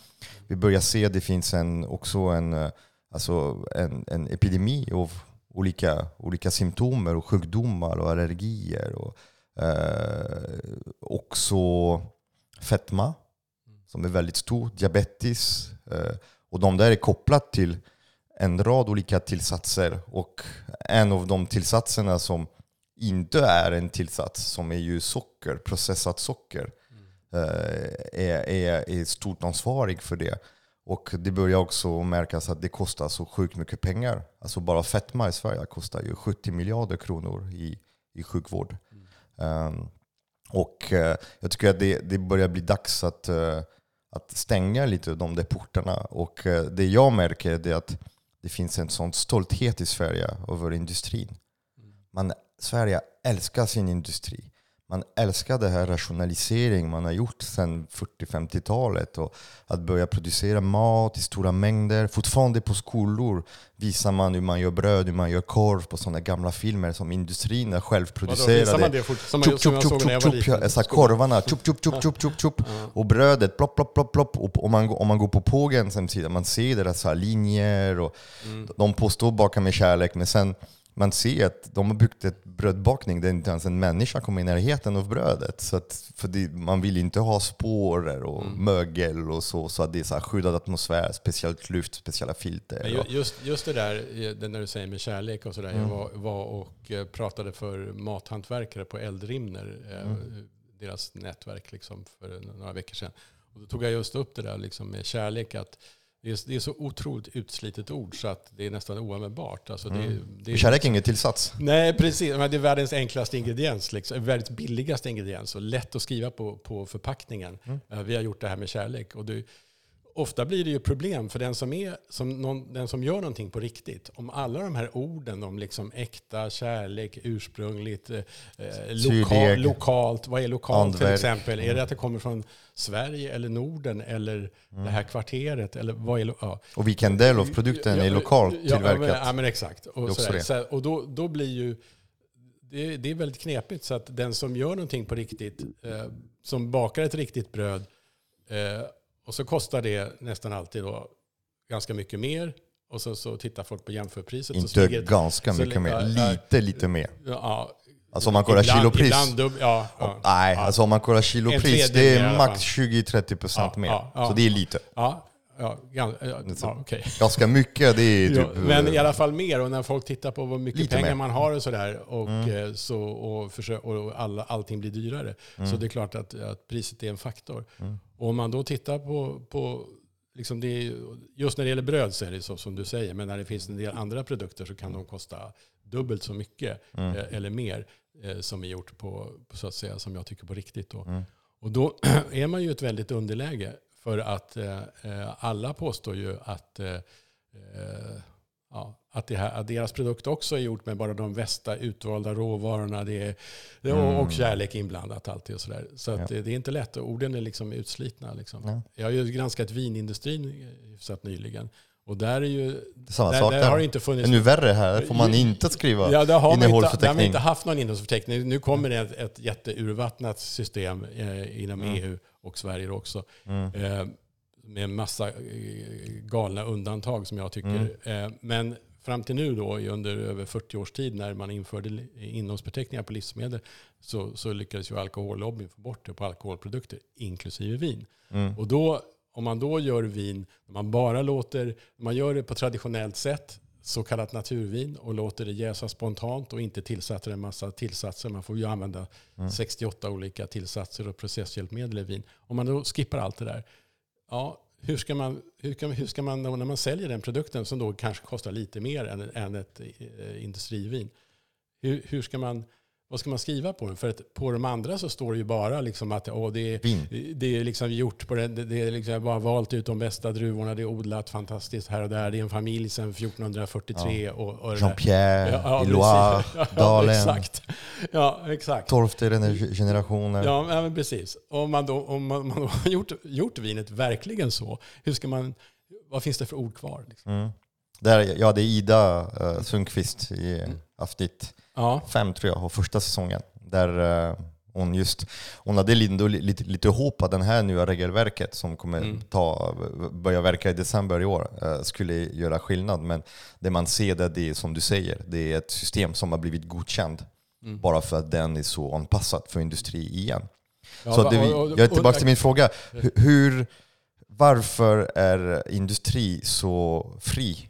Vi börjar se att det finns en, också en, eh, alltså en, en epidemi av olika, olika symptomer och sjukdomar och allergier. Och, eh, också fetma, som är väldigt stor, diabetes. Eh, och de där är kopplat till en rad olika tillsatser. Och en av de tillsatserna som inte är en tillsats, som är ju socker, processat socker, eh, är, är, är stort ansvarig för det. Och det börjar också märkas att det kostar så sjukt mycket pengar. Alltså bara fetma i Sverige kostar ju 70 miljarder kronor i, i sjukvård. Um, och uh, jag tycker att det, det börjar bli dags att, uh, att stänga lite de där portarna. Och uh, det jag märker är att det finns en sån stolthet i Sverige över industrin. Man, Sverige älskar sin industri man älskar det här rationalisering man har gjort sedan 40-50-talet. Och att börja producera mat i stora mängder. Fortfarande på skolor visar man hur man gör bröd, hur man gör korv på sådana gamla filmer som industrin är självproducerade. Visar man det fort, som, chup, chup, chup, chup, chup, chup, chup, korvarna, chup, chup, chup, chup, chup, chup. Och brödet, plopp, plopp, plopp, plopp. Och om man, om man går på Pågens hemsida, man ser deras linjer och mm. de påstår baka med kärlek, men sen man ser att de har byggt ett brödbakning där inte ens en människa kommer i närheten av brödet. Så att, för det, man vill inte ha spårer och mm. mögel och så, så att det är så skyddad atmosfär, speciellt luft, speciella filter. just, just det där det när du säger med kärlek och sådär. Mm. Jag var, var, och eh, pratade för mathantverkare på Eldrimner, eh, mm. deras nätverk, liksom, för några veckor sedan. Och då tog jag just upp det där liksom, med kärlek. att det är, det är så otroligt utslitet ord så att det är nästan oanvändbart. Alltså det, mm. det är, Kärlek är ingen tillsats. Nej, precis. Men det är världens enklaste ingrediens. Liksom. Världens billigaste ingrediens och lätt att skriva på, på förpackningen. Mm. Vi har gjort det här med kärlek. Och det, ofta blir det ju problem för den som, är, som någon, den som gör någonting på riktigt. Om alla de här orden om liksom äkta, kärlek, ursprungligt, eh, loka, lokalt. Vad är lokalt Andverk. till exempel? Mm. Är det att det kommer från Sverige eller Norden eller mm. det här kvarteret? Eller vad är, ja. Och vilken del av produkten ja, är lokalt ja, tillverkat? Ja, men, men exakt. Och, så så och då, då blir ju det, det, är väldigt knepigt. Så att den som gör någonting på riktigt, eh, som bakar ett riktigt bröd, eh, och så kostar det nästan alltid då ganska mycket mer. Och så, så tittar folk på jämförpriset. Inte så ganska mycket så, mer, lite, lite mer. Ja, Alltså om man kollar ibland, kilopris. Ibland dub, ja, ja, nej, ja. alltså om man kollar kilopris, det är max 20-30% mer. Så det är lite. Ja, ja, ja, okay. Ganska mycket, det är typ... men i alla fall mer. Och när folk tittar på vad mycket pengar mer. man har och sådär, och, mm. Eh, så, och, försöker, och alla, allting blir dyrare. Mm. Så det är klart att, att priset är en faktor. Mm. Och om man då tittar på, på liksom det, just när det gäller bröd så är det så som du säger, men när det finns en del andra produkter så kan de kosta dubbelt så mycket mm. Eh, eller mer eh, som är gjort på, så att säga, som jag tycker på riktigt. Då. Mm. Och då [clears throat] är man ju ett väldigt underläge för att eh, eh alla påstår ju att eh, ja, att, det här, att deras produkt också är gjort med bara de bästa utvalda råvarorna. Det är, det är mm. Och kärlek inblandat alltid och sådär. Så ja. det, är inte lätt. Orden är liksom utslitna. Liksom. Ja. Jag har ju granskat vinindustrin hyfsat nyligen. Och där är ju... Samma där, sak där. Har det inte funnits... Nu värre här, får man inte skriva ja, där har innehållsförteckning. Där har man inte haft någon innehållsförteckning. Nu kommer det ett, ett jätteurvattnat system eh, inom mm. EU och Sverige också. Mm. Eh, med en massa eh, galna undantag som jag tycker. Mm. Eh, men fram till nu då, under över 40 års tid när man införde innehållsförteckningar på livsmedel, så, så lyckades ju alkohollobbyn få bort det på alkoholprodukter, inklusive vin. Mm. Och då, om man då gör vin, man bara låter, man gör det på traditionellt sätt, så kallat naturvin och låter det jäsa spontant och inte tillsätter en massa tillsatser. Man får ju använda mm. 68 olika tillsatser och processhjälpmedel i vin. Om man då skippar allt det där, ja, hur ska, man, hur, kan, hur ska man, när man säljer den produkten som då kanske kostar lite mer än, än ett eh, industrivin, hur, hur ska man vad ska man skriva på den? För att på de andra så står det ju bara liksom att åh, det, är, det är liksom gjort på det. Det är liksom bara valt ut de bästa druvorna. Det är odlat fantastiskt här och där. Det är en familj sedan 1443. Ja. Och, och Jean-Pierre ja, Loire, ja, [laughs] Dalen. exakt. Ja, exakt. Tolfte generationer. Ja, men precis. Om man då, om man, man har gjort, gjort vinet verkligen så, hur ska man, vad finns det för ord kvar? Liksom? Mm. Där, ja, det är Ida uh, Sundqvist i Mm. avsnitt Ja. fem tror jag, och första säsongen. Där eh, hon just, hon hade lite, lite, lite hopp att det här nya regelverket som kommer Mm. ta, börja verka i december i år eh, skulle göra skillnad. Men det man ser där, det är som du säger, det är ett system som har blivit godkänd Mm. bara för att den är så anpassad för industri igen. Ja, så det, jag är tillbaka till min fråga. Hur, varför är industri så fri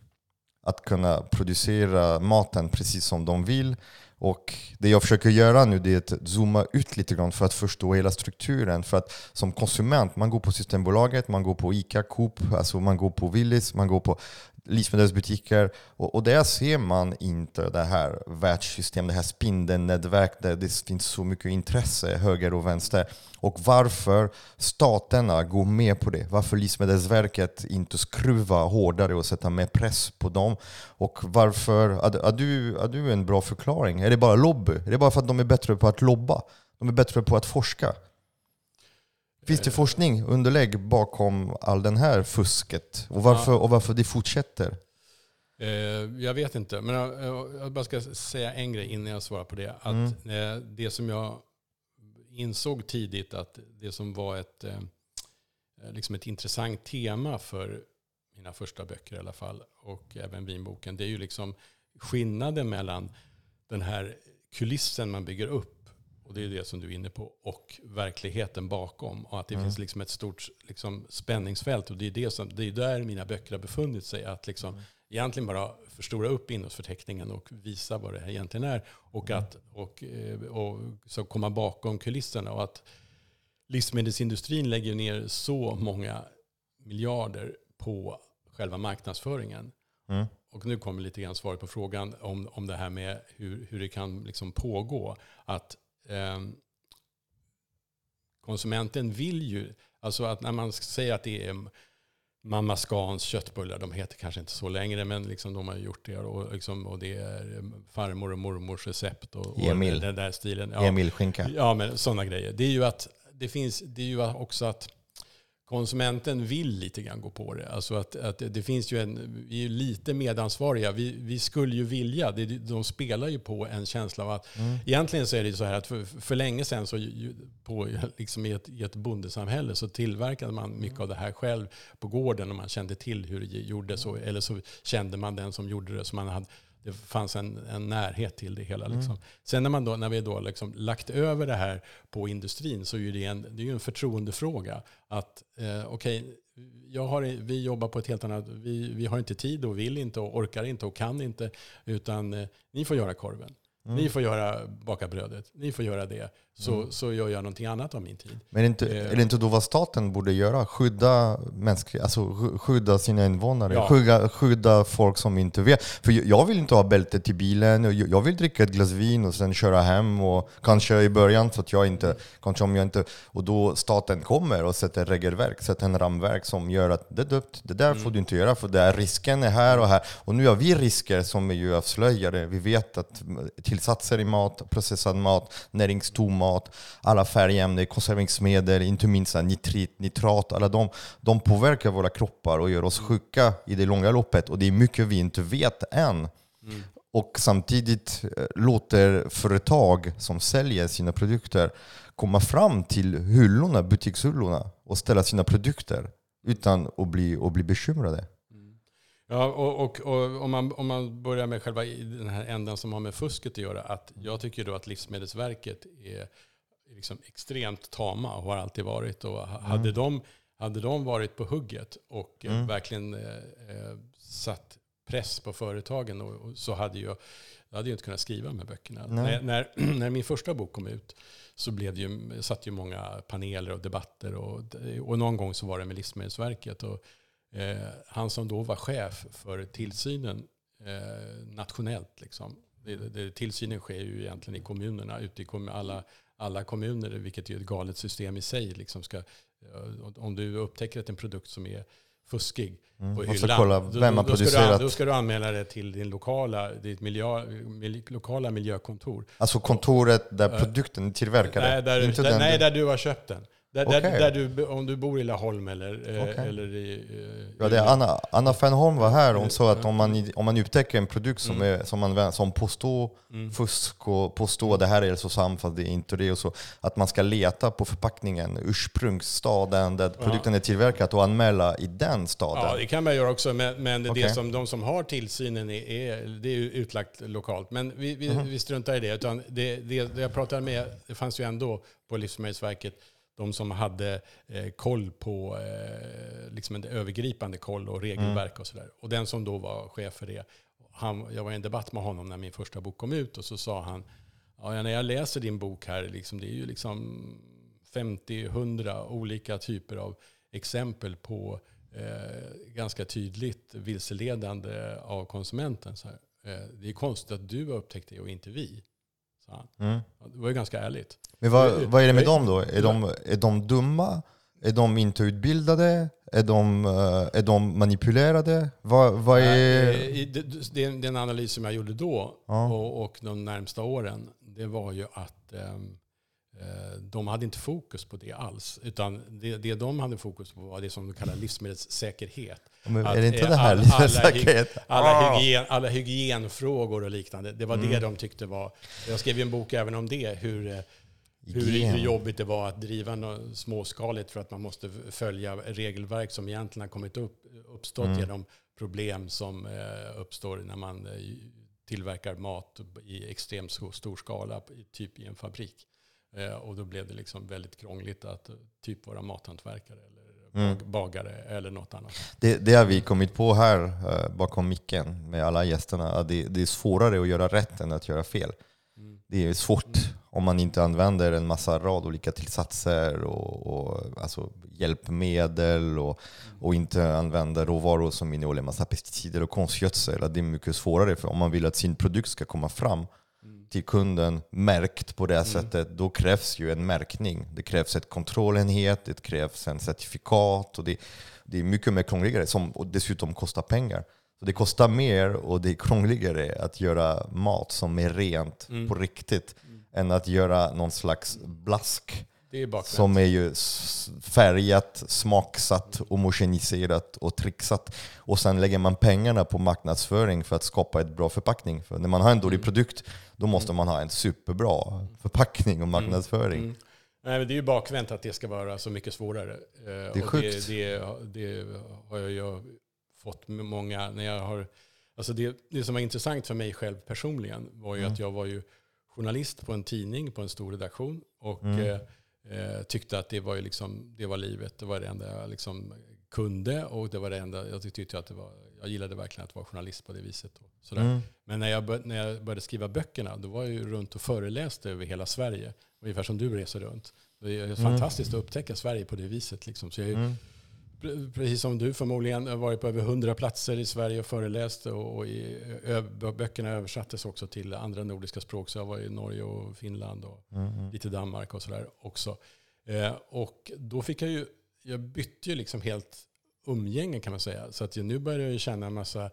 att kunna producera maten precis som de vill? Och det jag försöker göra nu det är att zooma ut lite grann för att förstå hela strukturen. För att som konsument, man går på Systembolaget, man går på ICA, Coop, alltså man går på Willys, man går på livsmedelsbutiker. Och, och där ser man inte det här världssystemet, det här spindelnätverket där det finns så mycket intresse höger och vänster. Och varför staterna går med på det. Varför Livsmedelsverket inte skruvar hårdare och sätter mer press på dem. Och varför, Har är, du, är du en bra förklaring? Är det bara lobby? Är det bara för att de är bättre på att lobba? De är bättre på att forska? Finns det forskning, underlägg bakom all den här fusket? Och varför, och varför det fortsätter? Eh, jag vet inte, men jag, bara ska säga en grej innan jag svarar på det. Att eh, det som jag insåg tidigt att det som var ett, eh, liksom ett intressant tema för mina första böcker i alla fall och även vinboken, det är ju liksom skillnaden mellan den här kulissen man bygger upp och det är det som du är inne på, och verkligheten bakom. Och att det finns liksom ett stort liksom, spänningsfält. Och det är, det, som, det är där mina böcker har befunnit sig. Att liksom, egentligen bara förstora upp innehållsförteckningen och visa vad det här egentligen är. Och, att, och, eh, och så komma bakom kulisserna. Och att livsmedelsindustrin lägger ner så många miljarder på själva marknadsföringen. Mm. Och nu kommer lite grann svaret på frågan om, om det här med hur, hur det kan liksom pågå. Att konsumenten vill ju, alltså att när man säger att det är Mamma Scans köttbullar, de heter kanske inte så längre, men liksom de har gjort det. Och, liksom, och det är farmor och mormors recept och, och Emil. den där stilen. Ja. Emil Skinka. Ja, men sådana grejer. Det är ju att det finns, det är ju också att konsumenten vill lite grann gå på det. Alltså att, att det finns ju en, vi är lite medansvariga. Vi, vi skulle ju vilja, det, de spelar ju på en känsla av att, egentligen så är det så här att för, för länge sedan så på, liksom i, ett, i ett bondesamhälle så tillverkade man mycket av det här själv på gården och man kände till hur det gjordes. Och, eller så kände man den som gjorde det. Så man hade, det fanns en, en närhet till det hela. Liksom. Sen när, man då, när vi då liksom lagt över det här på industrin så är det, en, det är ju en förtroendefråga. Att eh, okej, jag har, vi jobbar på ett helt annat... Vi, vi har inte tid och vill inte och orkar inte och kan inte. Utan eh, ni får göra korven. Ni får göra baka brödet. Ni får göra det. Så, så gör jag någonting annat av min tid. Men är det, inte, Eh. är det inte då vad staten borde göra? Skydda, mänskliga, alltså sk- skydda sina invånare, Ja. skydda, skydda folk som inte vet. För jag- vill inte ha bälte till bilen, och jag vill dricka ett glas vin och sen köra hem. Och kanske i början, för att jag inte, kanske om jag inte... Och då staten kommer och sätter regelverk, sätter en ramverk som gör att det är döpt, det där får du inte göra för det är risken är här och här. Och nu har vi risker som är ju avslöjade. Vi vet att tillsatser i mat, processad mat, näringstom mat, alla färgämnen, konserveringsmedel, inte minst nitrit, nitrat, alla de, de påverkar våra kroppar och gör oss sjuka i det långa loppet. Och det är mycket vi inte vet än. Och samtidigt eh, låter företag som säljer sina produkter komma fram till hyllorna, butikshyllorna och ställa sina produkter utan att bli, att bli bekymrade. Ja, och, och, och om, man, om man börjar med själva den här änden som har med fusket att göra. Att jag tycker då att Livsmedelsverket är liksom extremt tama och har alltid varit. Och ha- hade, de, hade de varit på hugget och eh, verkligen eh, eh, satt press på företagen och, och så hade jag, jag hade ju inte kunnat skriva de här böckerna. När, när, [clears throat] när min första bok kom ut så blev det ju, satt ju många paneler och debatter. Och, och någon gång så var det med Livsmedelsverket. Och, Eh, han som då var chef för tillsynen eh, nationellt. Liksom. Det, det, tillsynen sker ju egentligen i kommunerna, ute i kommun, alla, alla kommuner, vilket är ett galet system i sig. Liksom ska, eh, om du upptäcker att en produkt som är fuskig på Mm. Så hyllan, kolla vem då, då, ska du, då ska du anmäla det till din lokala, ditt miljö, mil, lokala miljökontor. Alltså kontoret där produkten är tillverkad. Nej, där, där, nej, du- där du har köpt den. Där, Okej. där, där du, om du bor i Laholm eller, eh, Okej. eller i... eh, Ja, det Anna, Anna Fernholm var här och hon sa att om man, om man upptäcker en produkt som, är, som, man, som påstår fusk och påstår det här är hälsosamt fast det är inte det och så, att man ska leta på förpackningen, ursprungsstaden där produkten är tillverkad och anmäla i den staden. Ja, det kan man göra också, men, men Okej. det som, de som har tillsynen är, är, det är utlagt lokalt. Men vi, vi, Mhm. vi struntar i det. Utan det, det, det jag pratade med, det fanns ju ändå på Livsmedelsverket de som hade eh, koll på, eh, liksom en övergripande koll och regelverk och sådär. Och den som då var chef för det, han, jag var i en debatt med honom när min första bok kom ut och så sa han, ja, när jag läser din bok här, liksom, det är ju liksom 50-100 olika typer av exempel på eh, ganska tydligt vilseledande av konsumenten. Så här. Eh, det är konstigt att du har upptäckt det och inte vi. Sa han. Mm. Det var ju ganska ärligt. Men vad, vad är det med dem då? Är de, är de dumma? Är de inte utbildade? Är de, eh, är de manipulerade? Vad, vad är... Det- Den analys som jag gjorde då Ja. och, och de närmsta åren, det var ju att eh, de hade inte fokus på det alls. Utan det, det de hade fokus på var det som de kallar livsmedelssäkerhet. Men är det inte eh, det här alla säkerhet? Alla, Ah. hygien, alla hygienfrågor och liknande. Det var Mm. det de tyckte var... Jag skrev ju en bok även om det. Hur, eh, hur, hur jobbigt det var att driva något småskaligt för att man måste följa regelverk som egentligen har kommit upp, uppstått Mm. genom problem som eh, uppstår när man eh, tillverkar mat i extremt stor, stor skala, i- typ i en fabrik. Eh, och då blev det liksom väldigt krångligt att eh, typ vara mathantverkare eller Mm. bag, bagare eller något annat. Det, det har vi kommit på här eh, bakom micken med alla gästerna. Att det, det är svårare att göra rätt än att göra fel. Mm. Det är svårt om man inte använder en massa rad olika tillsatser och, och alltså hjälpmedel och, och inte använder råvaror som innehåller massa pesticider och konstgödsel. Det är mycket svårare för om man vill att sin produkt ska komma fram Mm. Till kunden märkt på det här sättet, då krävs ju en märkning. Det krävs ett kontrollenhet, det krävs en certifikat och det, det är mycket mer krångligare som och dessutom kostar pengar. Så det kostar mer och det är krångligare att göra mat som är rent Mm. på riktigt än att göra någon slags blask Det är bakvänt. som är ju färgat, smaksatt, homogeniserat och trixat. Och sen lägger man pengarna på marknadsföring för att skapa ett bra förpackning. För när man har en dålig produkt, då måste man ha en superbra förpackning och marknadsföring. Mm. Nej, men det är ju bakvänt att det ska vara så mycket svårare. Det är sjukt. Det, det, det har jag ju fått många, när jag har, alltså det, det som var intressant för mig själv personligen var ju Mm. att jag var ju journalist på en tidning, på en stor redaktion och Mm. Eh, tyckte att det var, ju liksom, det var livet, det var det enda jag liksom kunde och det var det enda, jag tyckte att det var, jag gillade verkligen att vara journalist på det viset. Och sådär. Mm. Men när jag, bör, när jag började skriva böckerna, då var jag ju runt och föreläste över hela Sverige. Ungefär som du reser runt. Det är fantastiskt att upptäcka Sverige på det viset. Liksom. Så jag, Mm. Pre- precis som du förmodligen, har varit på över hundra platser i Sverige och föreläst. Och, i, böckerna översattes också till andra nordiska språk. Så jag var i Norge och Finland och Mm. lite Danmark och sådär också. Eh, och då fick jag ju, jag bytte ju liksom helt umgänge kan man säga. Så att jag, nu börjar jag ju känna en massa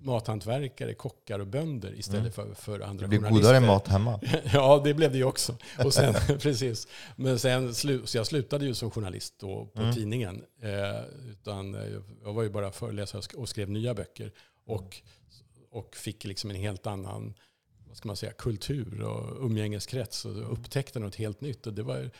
mathantverkare, kockar och bönder istället för, för andra Det blir godare mat hemma. [laughs] ja, det blev det ju också. Och sen, [laughs] precis. Men sen, så jag slutade ju som journalist då på Mm. tidningen. Eh, utan eh, jag var ju bara föreläsare och sk- och skrev nya böcker. Och, och fick liksom en helt annan vad ska man säga, kultur och umgängeskrets. Och upptäckte något helt nytt. Och det var eh,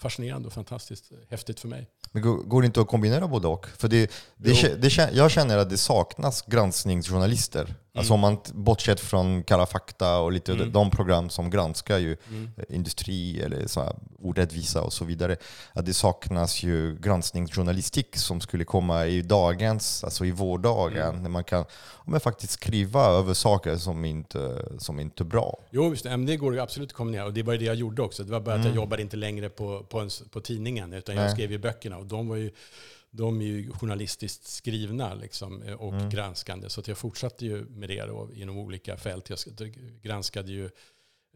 fascinerande och fantastiskt häftigt för mig. Men går, det inte att kombinera både och? För det, det, det, jag känner att det saknas granskningsjournalister. Alltså om man bortsett från Kalla fakta och lite Mm. de program som granskar ju Mm. eh, industri eller så här orättvisa och så vidare. Att det saknas ju granskningsjournalistik som skulle komma i dagens, alltså i vårdagen, Mm. när man kan men faktiskt skriva över saker som inte, som inte är bra. Jo, visst, men det går ju absolut att kombinera. Och det var ju det jag gjorde också. Det var bara att jag Mm. jobbade inte längre på, på, en, på tidningen, utan jag Nej. skrev ju böckerna. Och de var ju, de är ju journalistiskt skrivna liksom, eh, och Mm. granskande. Så jag fortsatte ju med det då, inom olika fält. Jag sk- granskade ju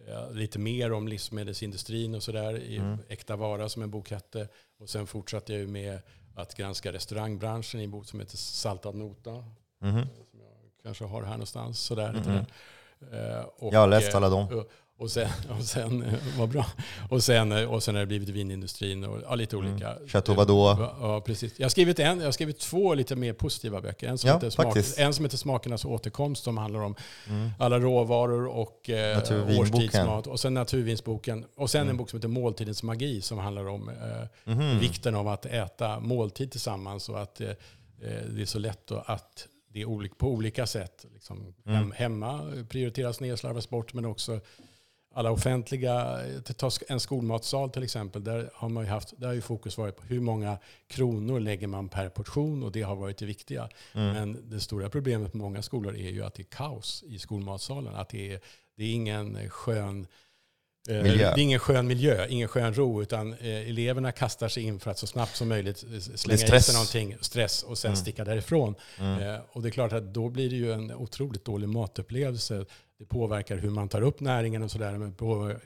eh, lite mer om livsmedelsindustrin och sådär i Mm. Äkta vara som en bok hette. Och sen fortsatte jag ju med att granska restaurangbranschen i en bok som heter Saltad nota. Mhm. Som jag kanske har här någonstans. Sådär. Eh, och, Jag har läst alla dem. och- Och sen, [laughs] och sen eh, vad bra. Och sen, eh, och sen har det blivit vinindustrin och ja, lite olika. Mm. Chateau Vadå. Ja, precis. Jag har, skrivit en, jag har skrivit två lite mer positiva böcker. En som, Ja, heter, Smak, en som heter Smakernas återkomst som handlar om Mm. alla råvaror och eh, årstidsmat. Och sen naturvinsboken. Och sen Mm. en bok som heter Måltidens magi som handlar om eh, Mhm. vikten av att äta måltid tillsammans och att eh, eh, det är så lätt att, att det är på olika sätt. Liksom, Mm. hem, hemma prioriteras ner, slarvas bort, men också alla offentliga, ta en skolmatsal till exempel, där har, man ju haft, där har ju fokus varit på hur många kronor lägger man per portion och det har varit det viktiga. Mm. Men det stora problemet med många skolor är ju att det är kaos i skolmatsalen. Att det är, det är ingen skön eh, Miljö. Det är ingen skön miljö, ingen skön ro, utan eh, eleverna kastar sig in för att så snabbt som möjligt eh, slänga i sig någonting, stress, och sen Mm. sticka därifrån. Mm. Eh, och det är klart att då blir det ju en otroligt dålig matupplevelse. Det påverkar hur man tar upp näringen och sådär,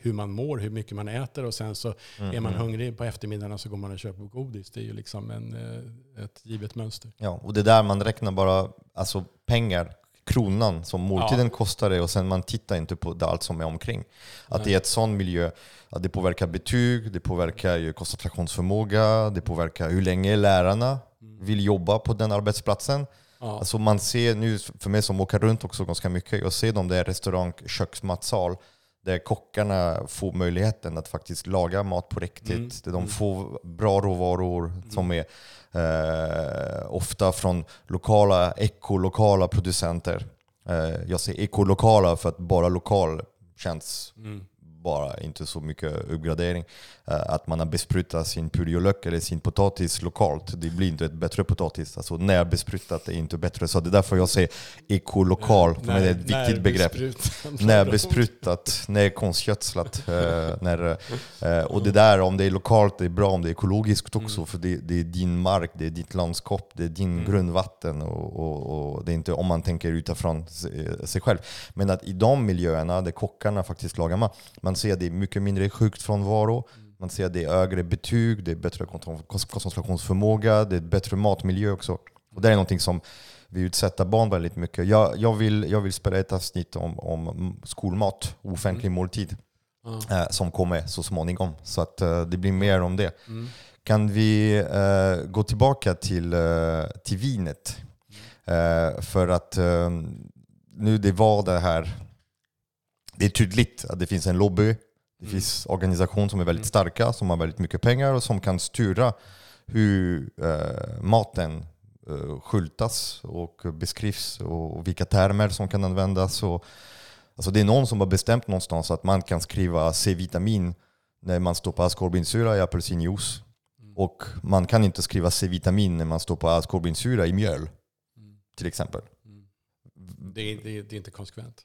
hur man mår, hur mycket man äter och sen så Mm. är man Mm. hungrig på eftermiddagarna så går man och köper godis. Det är ju liksom en, eh, ett givet mönster. Ja, och det där man räknar bara alltså pengar, kronan som måltiden kostar det och sen man tittar inte på det allt som är omkring. Att det är ett sån miljö, att det påverkar betyg, det påverkar ju koncentrationsförmåga, det påverkar hur länge lärarna vill jobba på den arbetsplatsen. Ja. Alltså man ser nu, för mig som åker runt också ganska mycket, jag ser de där restaurang, köksmatsal där kockarna får möjligheten att faktiskt laga mat på riktigt. Mm. Där de får bra råvaror som är eh, ofta från lokala, ekolokala producenter. Eh, jag säger ekolokala för att bara lokal känns Mm. Bara inte så mycket uppgradering. Eh, att man har besprutat sin purjolök eller sin potatis lokalt, det blir inte ett bättre potatis. Alltså närbesprutat är inte bättre. Så det är därför jag säger ekolokal, för mig är det ett viktigt begrepp. Närbesprutat. Närkonstgödslat. eh, när, eh, och det där, om det är lokalt, det är bra om det är ekologiskt också. För det, det är din mark, det är ditt landskap, det är din grundvatten. Och, och, och det är inte om man tänker utifrån sig själv. Men att i de miljöerna där kockarna faktiskt lagar mat, man ser att det är mycket mindre sjukfrånvaro. Man ser att det är högre betyg, det är bättre kon- koncentrationsförmåga, det är bättre matmiljö också. Och det är någonting som vi utsätter barn väldigt mycket. Jag, jag, vill, jag vill spela ett avsnitt om, om skolmat, offentlig måltid, Ja. eh, som kommer så småningom. Så att eh, det blir mer om det. Mm. Kan vi eh, gå tillbaka till, eh, till vinet? Eh, för att eh, nu det var det här, det är tydligt att det finns en lobby, det Mm. finns organisationer som är väldigt Mm. starka, som har väldigt mycket pengar och som kan styra hur eh, maten eh, skyltas och beskrivs och vilka termer som kan användas. Och, alltså det är någon som har bestämt någonstans att man kan skriva C-vitamin när man stoppar ascorbinsyra i apelsinjuice. Mm. Och man kan inte skriva C-vitamin när man stoppar ascorbinsyra i mjöl, Mm. till exempel. Mm. Det, är, det, är, det är inte konsekvent.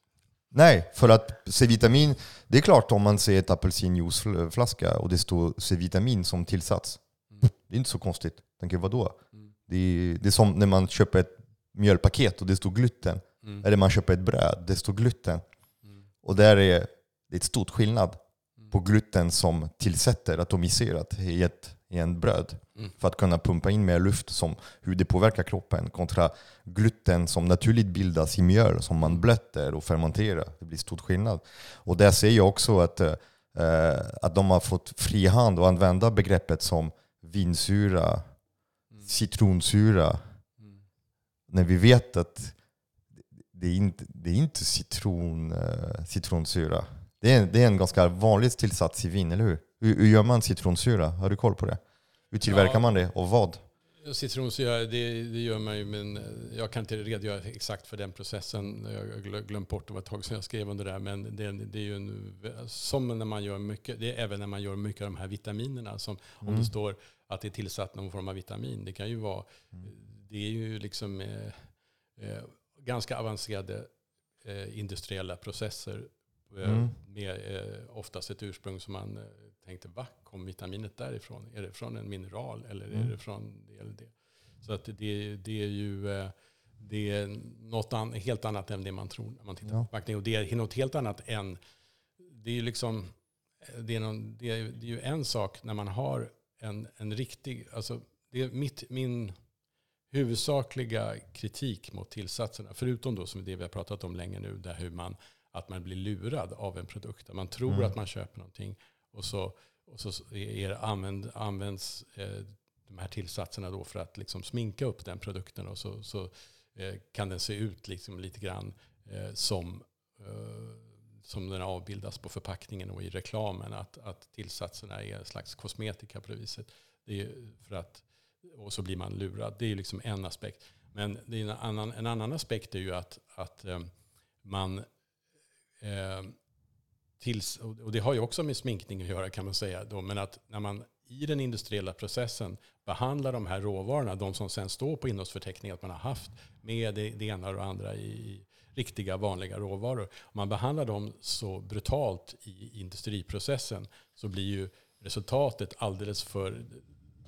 Nej, för att C-vitamin, det är klart om man ser ett apelsinjuiceflaska och det står C-vitamin som tillsats. Mm. [laughs] Det är inte så konstigt. Tänker vadå? Mm. Det är, det är som när man köper ett mjölpaket och det står gluten. Mm. Eller man köper ett bröd, det står gluten. Mm. Och där är det ett stort skillnad Mm. på gluten som tillsätter atomiserat i, ett, i en bröd. Mm. För att kunna pumpa in mer luft, som hur det påverkar kroppen. Kontra gluten som naturligt bildas i mjöl, som man blöter och fermenterar. Det blir stor skillnad. Och där ser jag också att, eh, att de har fått fri hand att använda begreppet som vinsyra, Mm. citronsura. Mm. När vi vet att det är inte, det är inte citron, eh, citronsyra. Det är, det är en ganska vanlig tillsats i vin, eller hur? Hur? Hur gör man citronsyra? Har du koll på det? Hur tillverkar Ja. man det och vad? Citronsyra, det, det gör man ju, men eh, jag kan inte redogöra exakt för den processen. Jag har glö- glömt bort, det var ett tag sedan jag skrev om det där. Men det, det är ju en, som när man gör mycket, det är även när man gör mycket av de här vitaminerna. Som Om Mm. det står att det är tillsatt någon form av vitamin. Det kan ju vara, Mm. det är ju liksom eh, eh, ganska avancerade eh, industriella processer. Eh, Mm. Med eh, oftast ett ursprung som man eh, tänkte, va, kom vitaminet därifrån? Är det från en mineral eller är Mm. det från det eller det? Så att det, det är ju eh, det är något an, helt annat än det man tror när man tittar Ja. på förpackning. Och det är något helt annat än, det är ju liksom, det är, någon, det är, det är ju en sak när man har en, en riktig, alltså det är mitt, min huvudsakliga kritik mot tillsatserna, förutom då som det vi har pratat om länge nu, där hur man att man blir lurad av en produkt. Man tror mm. att man köper någonting och så, och så är, använd, används eh, de här tillsatserna då för att liksom sminka upp den produkten och så, så eh, kan den se ut liksom lite grann eh, som, eh, som den avbildas på förpackningen och i reklamen. Att, att tillsatserna är en slags kosmetika på det viset. Det är för att, och så blir man lurad. Det är liksom en aspekt. Men det är en, annan, en annan aspekt är ju att, att eh, man eh, tills, och det har ju också med sminkning att göra kan man säga. Då, men att när man i den industriella processen behandlar de här råvarorna, de som sen står på innehållsförteckningen att man har haft med det, det ena och det andra i riktiga vanliga råvaror. Om man behandlar dem så brutalt i industriprocessen så blir ju resultatet alldeles för,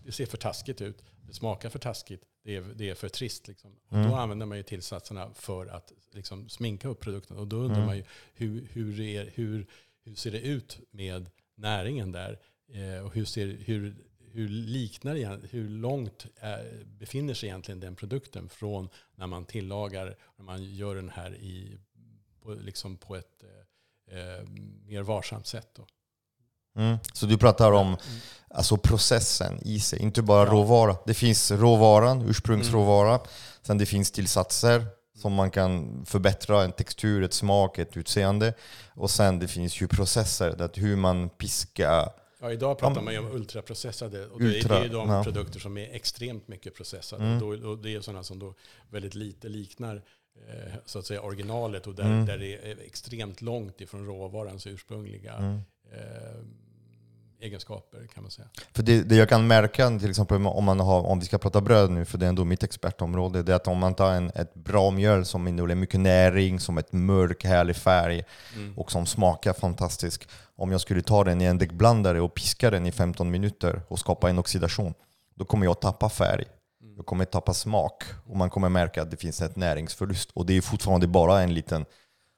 det ser för taskigt ut, det smakar för taskigt, det är, det är för trist. Liksom. Och mm. Då använder man ju tillsatserna för att liksom, sminka upp produkten. Och då undrar mm. man ju hur, hur, är, hur, hur ser det ut med näringen där? Eh, och hur, ser, hur, hur liknar hur långt är, befinner sig egentligen den produkten från när man tillagar, när man gör den här i, på, liksom på ett eh, eh mer varsamt sätt. Då. Mm. Så du pratar om alltså processen i sig, inte bara ja. råvara. Det finns råvaran, ursprungsråvara, mm. sen det finns tillsatser som man kan förbättra en textur, ett smak, ett utseende. Och sen det finns ju processer, det hur man piskar Ja, idag pratar man ju om ultraprocessade. Och Ultra, det är ju de ja. produkter som är extremt mycket processade. Mm. Och, då, och det är sådana som då väldigt lite liknar eh, så att säga originalet och där, mm. där det är extremt långt ifrån råvarans ursprungliga mm. eh, egenskaper kan man säga. För det, det jag kan märka, till exempel om, man har, om vi ska prata bröd nu, för det är ändå mitt expertområde, det är att om man tar en, ett bra mjöl som innehåller mycket näring, som ett mörk härlig färg mm. och som smakar fantastiskt. Om jag skulle ta den i en däckblandare och piska den i 15 minuter och skapa en oxidation, då kommer jag tappa färg. Mm. Jag kommer tappa smak och man kommer märka att det finns ett näringsförlust. Och det är fortfarande bara en liten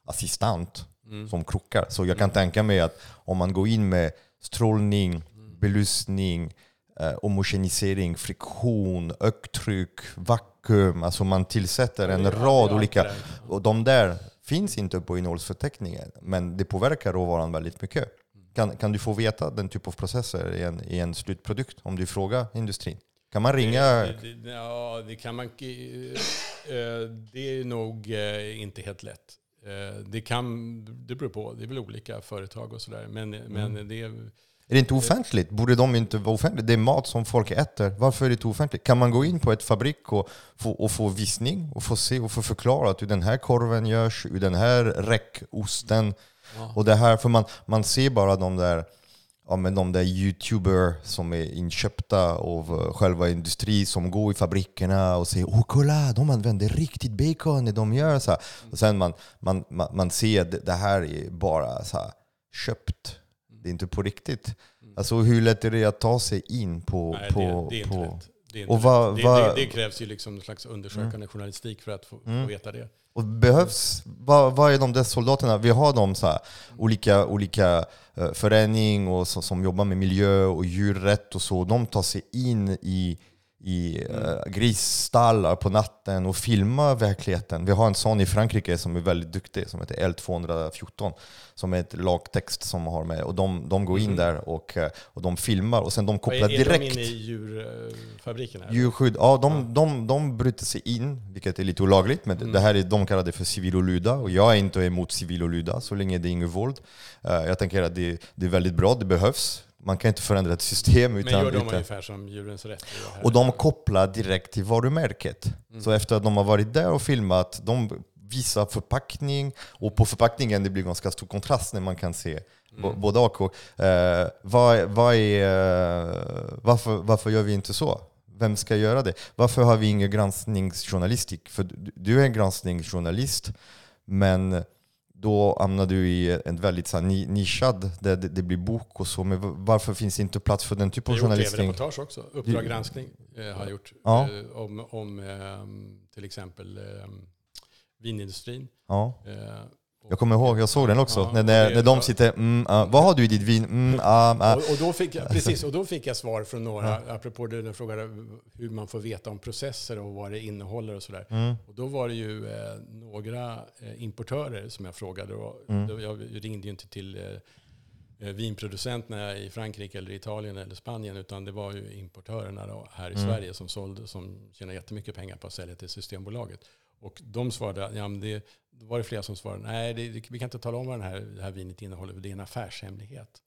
assistent mm. som krockar. Så jag kan mm. tänka mig att om man går in med strålning, belysning, eh, homogenisering, friktion, öktryck, vakuum. Alltså man tillsätter en rad olika... Och de där finns inte på innehållsförteckningen, men det påverkar råvaran väldigt mycket. Kan, kan du få veta den typ av processer i en, i en slutprodukt om du frågar industrin? Kan man ringa? Det, det, ja, det kan man eh, Det är nog eh, inte helt lätt. Eh, det, kan, det beror på, det är väl olika företag och sådär. Men, mm. men det är... Är det inte offentligt? Borde de inte vara offentligt? Det är mat som folk äter. Varför är det inte offentligt? Kan man gå in på ett fabrik och få, och få visning och få se och få förklarat hur den här korven görs, hur den här räckosten ja. och det här. För man, man ser bara de där ja, men de där youtuber som är inköpta av uh, själva industrin som går i fabrikerna och säger Åh kolla, de använder riktigt bacon när de gör så här. Och sen man, man, man, man ser att det här är bara så här, köpt. Det är inte på riktigt. Alltså hur lätt är det att ta sig in på... Nej, på, det, det är inte på, lätt. Det, är inte vad, det, det, det, krävs ju liksom en slags undersökande mm. journalistik för att få, mm. få veta det. Och behövs, vad, vad är de där soldaterna? Vi har de så här, olika, olika uh, förening och så, som jobbar med miljö och djurrätt och så. De tar sig in i i uh, grisstallar på natten och filma verkligheten. Vi har en sån i Frankrike som är väldigt duktig, som heter L214, som är ett lagtext som har med, och de, de går in mm. där och, eh, och de filmar och sen de kopplar direkt... Är de inne i djurfabriken? Djurskydd, ja de. De, de bryter sig in, vilket är lite olagligt, men mm. det här är, de kallar det för civil och lyda, och jag är inte emot civil och lyda så länge det är inget våld. Uh, jag tänker att det, det är väldigt bra, det behövs man kan inte förändra ett system utan... Men gör de utan, ungefär som Djurens Rätt? Och de kopplar direkt till varumärket. Mm. Så efter att de har varit där och filmat, de visar förpackning, och på förpackningen det blir ganska stor kontrast när man kan se mm. både och. Eh, vad, vad är, varför, varför gör vi inte så? Vem ska göra det? Varför har vi ingen granskningsjournalistik? För du är en granskningsjournalist, men då hamnar du i en väldigt så här, nischad, där det, det, blir bok och så. Men varför finns det inte plats för den typen av journalistik? Jag har gjort reportage också. Uppdrag granskning eh, har jag gjort. Ja. Eh, om, om eh, till exempel eh, vinindustrin. Ja. Jag kommer ihåg, jag såg den också. Ja, när, när, när de sitter mm, ah, vad har du i ditt vin? Mm, ah, ah. Och, och, då fick jag, precis, och då fick jag svar från några, apropå det du frågade hur man får veta om processer och vad det innehåller och sådär. Mm. Och då var det ju eh, några eh, importörer som jag frågade. Och Mm. jag ringde ju inte till eh, eh, vinproducenterna i Frankrike eller Italien eller Spanien utan det var ju importörerna då, här i Mm. Sverige som, sålde, som tjänar jättemycket pengar på att sälja till Systembolaget. Och de svarade, ja, men det, då var det flera som svarade, nej det, vi kan inte tala om vad den här, det här vinet innehåller, för det är en affärshemlighet.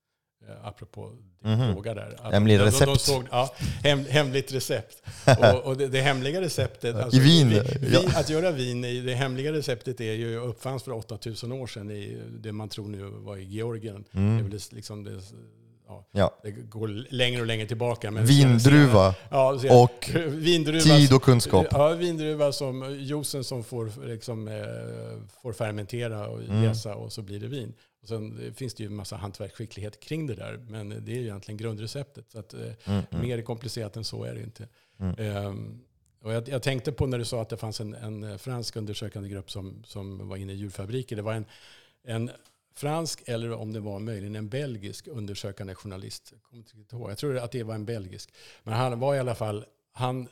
Eh, apropå din Mhm. fråga där. Att Hemligt de- de- de recept. såg, ja, hem, hemligt recept. [laughs] och och det, det hemliga receptet, alltså, I vin, vi- vi- ja. att göra vin, i, det hemliga receptet är ju uppfanns för 8000 år sedan i det man tror nu var i Georgien. Det, är Mm. väl det, liksom det, ja, Ja. det går längre och längre tillbaka. Men Vindruva Ja, och [laughs] vindruva, tid och kunskap. Ja, vindruva som juicen som får, liksom, eh, får fermentera och Mm. jäsa och så blir det vin. Och sen eh, finns det ju en massa hantverksskicklighet kring det där, men det är ju egentligen grundreceptet. Så att, eh, Mm, mm. Mer komplicerat än så är det inte. Mm. Ehm, och jag, jag tänkte på när du sa att det fanns en, en fransk undersökande grupp som, som var inne i djurfabriker. Det var en, en fransk eller om det var möjligen en belgisk undersökande journalist. Jag tror att det var en belgisk. Men han var i alla fall, han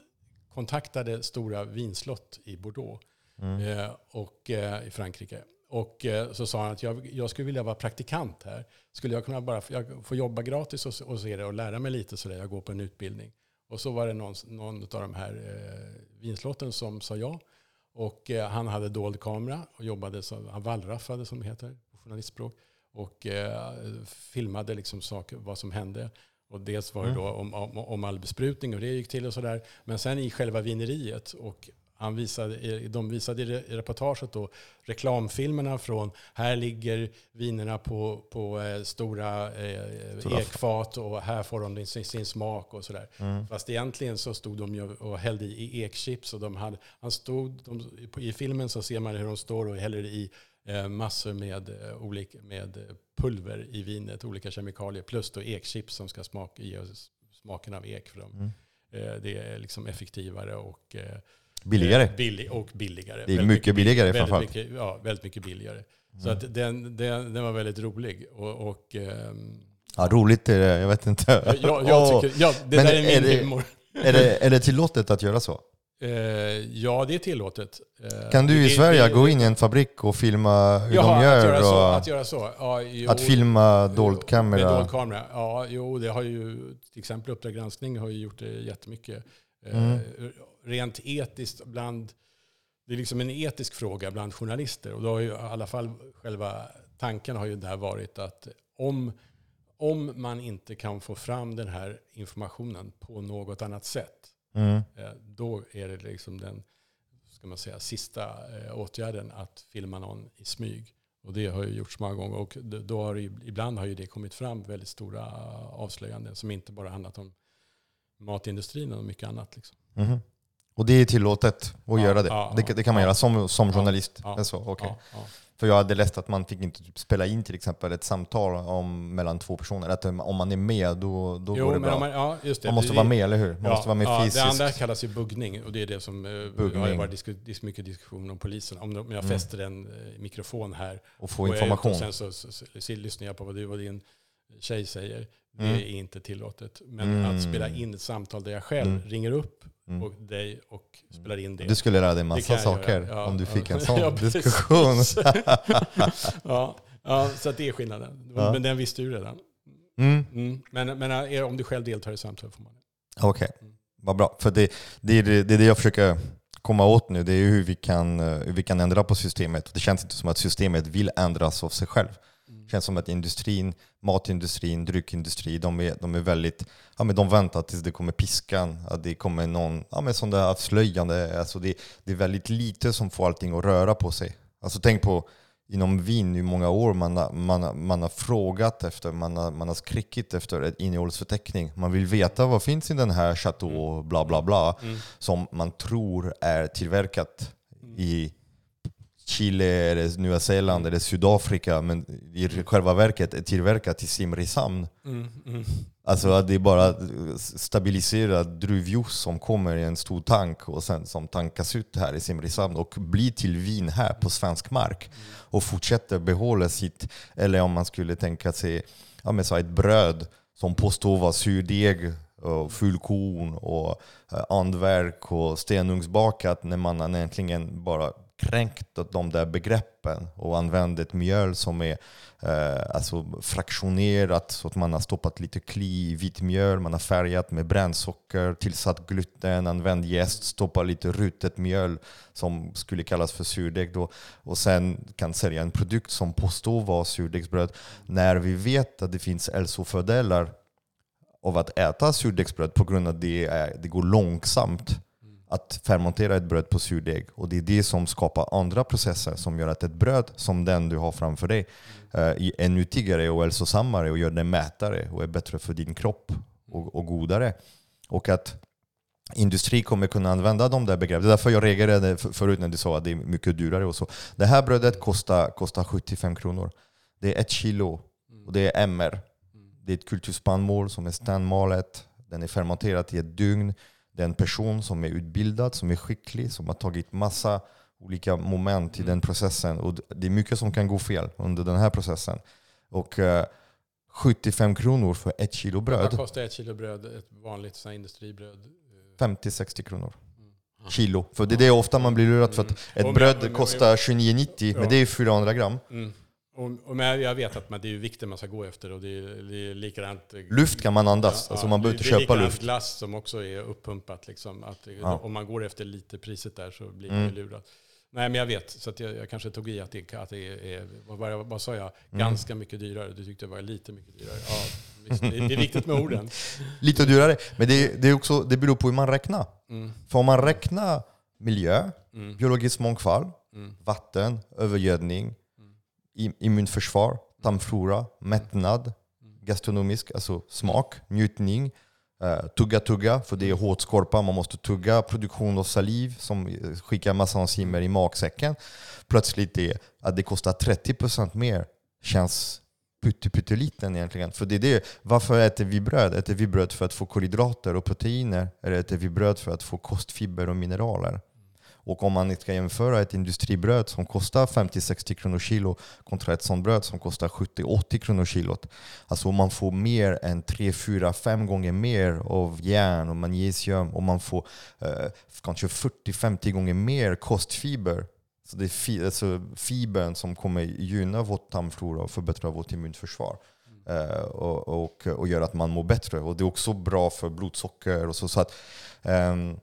kontaktade stora vinslott i Bordeaux Mm. eh, och, eh, i Frankrike. Och eh, så sa han att jag, jag skulle vilja vara praktikant här. Skulle jag kunna bara jag få jobba gratis och, och se det och lära mig lite så där jag går på en utbildning. Och så var det någon, någon av de här eh, vinslotten som sa ja. Och eh, han hade dold kamera och jobbade som, han wallraffade som det heter journalistspråk. Och eh, filmade liksom saker, vad som hände. Och dels var det Mm. då om, om, om all besprutning och det gick till och sådär. Men sen i själva vineriet och han visade, de visade i re- i reportaget då reklamfilmerna från här ligger vinerna på, på eh, stora eh, ekfat och här får de sin, sin smak och sådär. Mm. Fast egentligen så stod de ju och hällde i, ekchips. Och de hade, han stod, de, I filmen så ser man hur de står och häller i massor med, eh, olika, med eh, pulver i vinet, olika kemikalier. Plus då ekchips som ska smaka, ge oss smaken av ek. För dem. Mm. Eh, det är liksom effektivare och, eh, Billigare. eh, billig, och billigare. Det är Väldigt mycket billigare väldigt framförallt. mycket, Ja, väldigt mycket billigare. Så Mm. att den, den, den var väldigt rolig. Och, och, ehm, Ja, roligt är det, jag vet inte. jag, jag tycker, ja, det Men där är min är det- humor. är, det, är det tillåtet att göra så? Eh, ja, det är tillåtet. Eh, Kan du i det- Sverige det- gå in i en fabrik och filma hur Jaha, de gör? att göra så. Att, göra så. Ja, jo, att filma dold Med kamera? dold kamera. Ja, jo, det har ju till exempel Uppdrag granskning har ju gjort det jättemycket. Eh, Mm. Rent etiskt bland, det är liksom en etisk fråga bland journalister. Och då har ju i alla fall själva tanken har ju där varit att om, om man inte kan få fram den här informationen på något annat sätt, Mm. eh, då är det liksom den ska man säga, sista eh, åtgärden att filma någon i smyg. Och det har ju gjorts många gånger. Och då har det, ibland har ju det kommit fram väldigt stora avslöjanden som inte bara handlat om matindustrin och mycket annat. Liksom. Mhm. Och det är tillåtet att Ja, göra det? ja, det, det kan man ja. göra som, som journalist? ja, så, okej. För jag hade läst att man fick inte typ spela in till exempel ett samtal om, mellan två personer. Att om man är med då, då Jo, går det bra. Man, man, ja, just det. måste Det- vara med, eller hur? Man ja, måste vara med ja, fysiskt. Det andra kallas ju buggning och det är det som eh, har Buggning. varit disku, dis, mycket diskussion om polisen. Om, om jag Mm. fäster en eh, mikrofon här och få och jag är ute information. Och sen så, så, så, så lyssnar jag på vad du och din tjej säger. Det Mm. är inte tillåtet. Men Mm. att spela in ett samtal där jag själv Mm. ringer upp Mm. och dig och spelar in det. Du skulle lära dig Det massa saker. Ja, om du fick en [laughs] sån Ja, diskussion. [laughs] ja, ja, så det är skillnaden. Ja. Men den visste du redan. Mm. Men, men är, om du själv deltar i samtal får man det. Okej, Mm. vad bra. För det, det, är det, är det jag försöker komma åt nu. Det är hur vi kan, eh, hur vi kan ändra på systemet. Det känns inte som att systemet vill ändras av sig själv. Mm. Det känns som att industrin, matindustrin, dryckindustri, de är, de är väldigt, ja men de väntar tills det kommer piskan, att det kommer någon, ja men sån där avslöjande. Alltså det, det är väldigt lite som får allting att röra på sig. Alltså tänk på inom vin i många år man har, man, har- man har frågat efter, man har, man har skrikit efter ett innehållsförteckning. Man vill veta vad finns i den här chateau, bla bla bla, Mm. som man tror är tillverkat Mm. i Chile, eller Nya Zeeland eller Sydafrika, men i själva verket är tillverkat i Simrishamn. Mm, mm. Alltså att det är bara stabiliserad druvjuice som kommer i en stor tank och sen som tankas ut här i Simrishamn och blir till vin här på svensk mark. Och fortsätter behålla sitt, eller om man skulle tänka sig ja, men så ett bröd som påstår vara surdeg och fullkorn och eh, andverk och stenugnsbakat när man egentligen bara kränkt de där begreppen och använt ett mjöl som är eh, alltså fraktionerat så att man har stoppat lite kli i vitt mjöl, man har färgat med brännsocker, tillsatt gluten, använt jäst, stoppat lite rutet mjöl som skulle kallas för surdeg då och sen kan sälja en produkt som påstår vara surdegsbröd när vi vet att det finns hälsofördelar av att äta surdegsbröd på grund av att det, är, det går långsamt att fermentera ett bröd på surdeg. Och det är det som skapar andra processer som gör att ett bröd som den du har framför dig eh, är eh, nyttigare och hälsosammare och gör det mätare och är bättre för din kropp och, och godare. Och att industri kommer kunna använda de där begreppen. Det är därför jag reagerade förut när du sa att det är mycket dyrare. och så. Det här brödet kostar, kostar 75 kronor. Det är ett kilo och det är MR. Det är ett kulturspannmål som är stenmalet. Den är fermenterat i ett dygn. Det är en person som är utbildad, som är skicklig, som har tagit massa olika moment i mm. den processen. Och det är mycket som kan gå fel under den här processen. Och eh, 75 kronor för ett kilo bröd. Vad kostar ett kilo bröd, ett vanligt sån industribröd? 50-60 kronor. Mm. Kilo. För det är det ofta man blir lurad för att mm. ett bröd kostar 29,90 men det är 400 gram. Mm. Och, och men jag vet att man, det är vikten man ska gå efter och det är, det är likadant. Luft kan man andas, ja, alltså man behöver inte köpa luft. glass som också är uppumpat. Liksom, att ja. Om man går efter lite priset där så blir man mm. lurad. Nej men jag vet, så jag, jag, kanske tog i att det, att det är, vad, vad sa jag, mm. ganska mycket dyrare. Du tyckte det var lite mycket dyrare. Ja, visst, det, det, är viktigt med orden. [laughs] lite dyrare, men det, det, är också, det beror på hur man räknar. Mm. För om man räknar miljö, mm. biologisk mångfald, mm. vatten, övergödning, immunförsvar, tarmflora, mättnad, gastronomisk, alltså smak, njutning, uh, tugga tugga, för det är hårt skorpa, man måste tugga, produktion av saliv som skickar massa enzymer i magsäcken. Plötsligt det att det kostar 30% mer känns pytteliten egentligen. För det är det. Varför äter vi bröd? Äter vi bröd för att få kolhydrater och proteiner? Eller äter vi bröd för att få kostfiber och mineraler? Och om man ska jämföra ett industribröd som kostar 50-60 kronor kilo kontra ett sånt bröd som kostar 70-80 kronor kilot. Alltså man får mer än 3, 4, 5 gånger mer av järn och magnesium och man får eh, kanske 40-50 gånger mer kostfiber. Så det är fi alltså fibern som kommer gynna vårt tarmflora och förbättra vårt immunförsvar. Eh, och, och, och gör att man mår bättre. Och det är också bra för blodsocker. Och så, så att, um,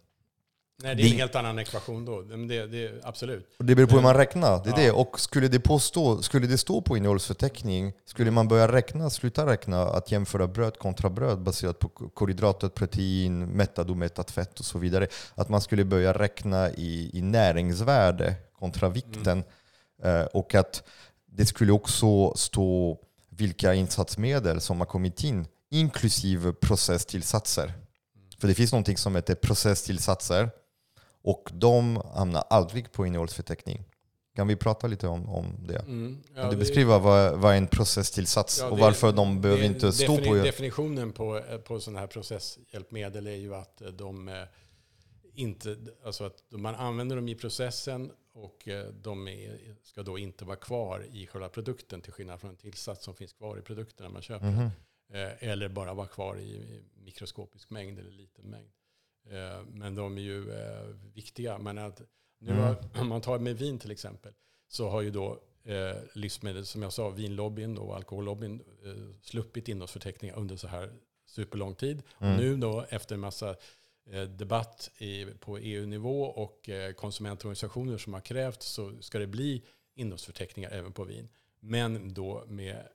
Nej, det är en helt annan ekvation då. Det, det, absolut. Det beror på hur man räknar. Det är ja. det. Och skulle det, påstå, skulle det stå på innehållsförteckning, skulle man börja räkna, sluta räkna, att jämföra bröd kontra bröd baserat på kolhydrater, protein, mättat och mättat fett och så vidare. Att man skulle börja räkna i, i näringsvärde kontra vikten. Mm. Uh, och att det skulle också stå vilka insatsmedel som har kommit in, inklusive processtillsatser. För det finns någonting som heter processtillsatser och de hamnar aldrig på innehållsförteckning. Kan vi prata lite om, om det? Mm, ja, kan du beskriva vad, vad en processtillsats ja, och varför de behöver det, inte stå på... Definitionen på, på sådana här processhjälpmedel är ju att de eh, inte, alltså att man använder dem i processen och eh, de är, ska då inte vara kvar i själva produkten till skillnad från en tillsats som finns kvar i produkten när man köper mm. Eller bara vara kvar i mikroskopisk mängd eller liten mängd. Eh, men de är ju eh, viktiga. Men att nu mm. har, om man tar med vin till exempel, så har ju då eh, livsmedel, som jag sa, vinlobbyn och alkohollobbyn eh, sluppit innehållsförteckningar under så här superlång tid. Mm. Och nu då efter en massa eh, debatt i, på EU-nivå och eh, konsumentorganisationer som har krävt så ska det bli innehållsförteckningar även på vin. Men då med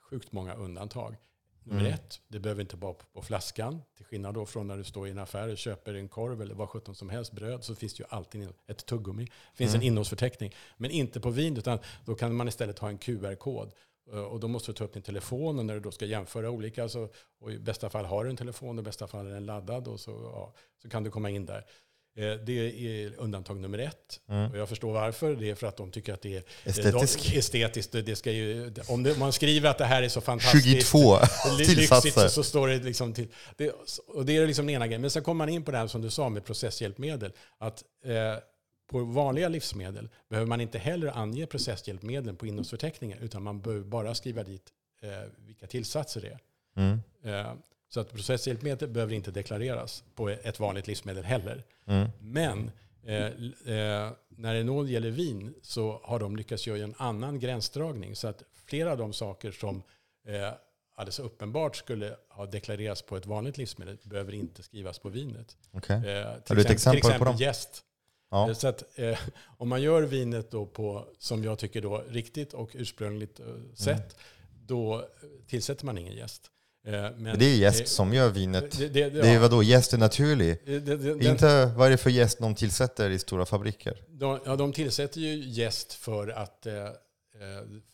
sjukt många undantag. Nummer mm. ett, det behöver inte vara på, flaskan. Till skillnad då från när du står i en affär och köper en korv eller vad sjutton som helst, bröd, så finns det ju alltid ett tuggummi. Det finns mm. en innehållsförteckning. Men inte på vin, utan då kan man istället ha en QR-kod. Eh, och då måste du ta upp din telefon och när du då ska jämföra olika, så, och i bästa fall har du en telefon, i bästa fall är den laddad och så, ja, så kan du komma in där. Eh, det är undantag nummer ett. Mm. Och jag förstår varför. Det är för att de tycker att det är Estetisk. De, estetiskt. Det ska ju, om det, man skriver att det här är så fantastiskt 22 [laughs] ly- lyxigt så, så står det liksom till. Det, och det är liksom den ena grejen. Men sen kommer man in på det här som du sa med processhjälpmedel. Att eh, på vanliga livsmedel behöver man inte heller ange processhjälpmedlen på innehållsförteckningen. Utan man behöver bara skriva dit eh, vilka tillsatser det är. Mm. Eh, så att processhjälpmedel behöver inte deklareras på ett vanligt livsmedel heller. Mm. Men eh, eh, när det nog gäller vin så har de lyckats göra en annan gränsdragning. Så att flera av de saker som eh, alldeles uppenbart skulle ha deklarerats på ett vanligt livsmedel behöver inte skrivas på vinet. Okej. Eh, till Har du ett exempel till dem? jäst. Ja. Eh, Så att, eh, om man gör vinet då på, som jag tycker då, riktigt och ursprungligt eh, sätt, då eh, tillsätter man ingen jäst. Eh, men, Det är jäst som gör vinet. det, det, Det är vadå, jäst är naturlig? det, det, Inte vad är det för jäst de tillsätter i stora fabriker? De, ja, de tillsätter ju jäst för att... Eh, eh,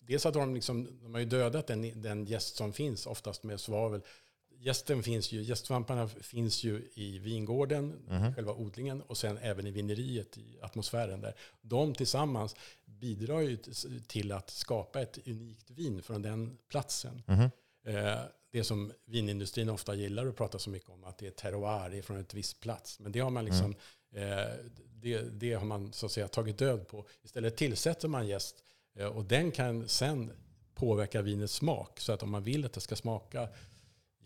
dels att de, liksom, de har ju dödat den, den jäst som finns, oftast med svavel. Jästen finns ju, jästsvamparna finns ju i vingården, Mhm. själva odlingen, och sen även i vineriet, i atmosfären där. De tillsammans bidrar ju till att skapa ett unikt vin från den platsen. Mhm. Eh, det som vinindustrin ofta gillar att prata så mycket om, att det är terroir, det är från ett visst plats. Men det har man liksom, eh, det, det har man så att säga tagit död på. Istället tillsätter man jäst eh, och den kan sen påverka vinets smak. Så att om man vill att det ska smaka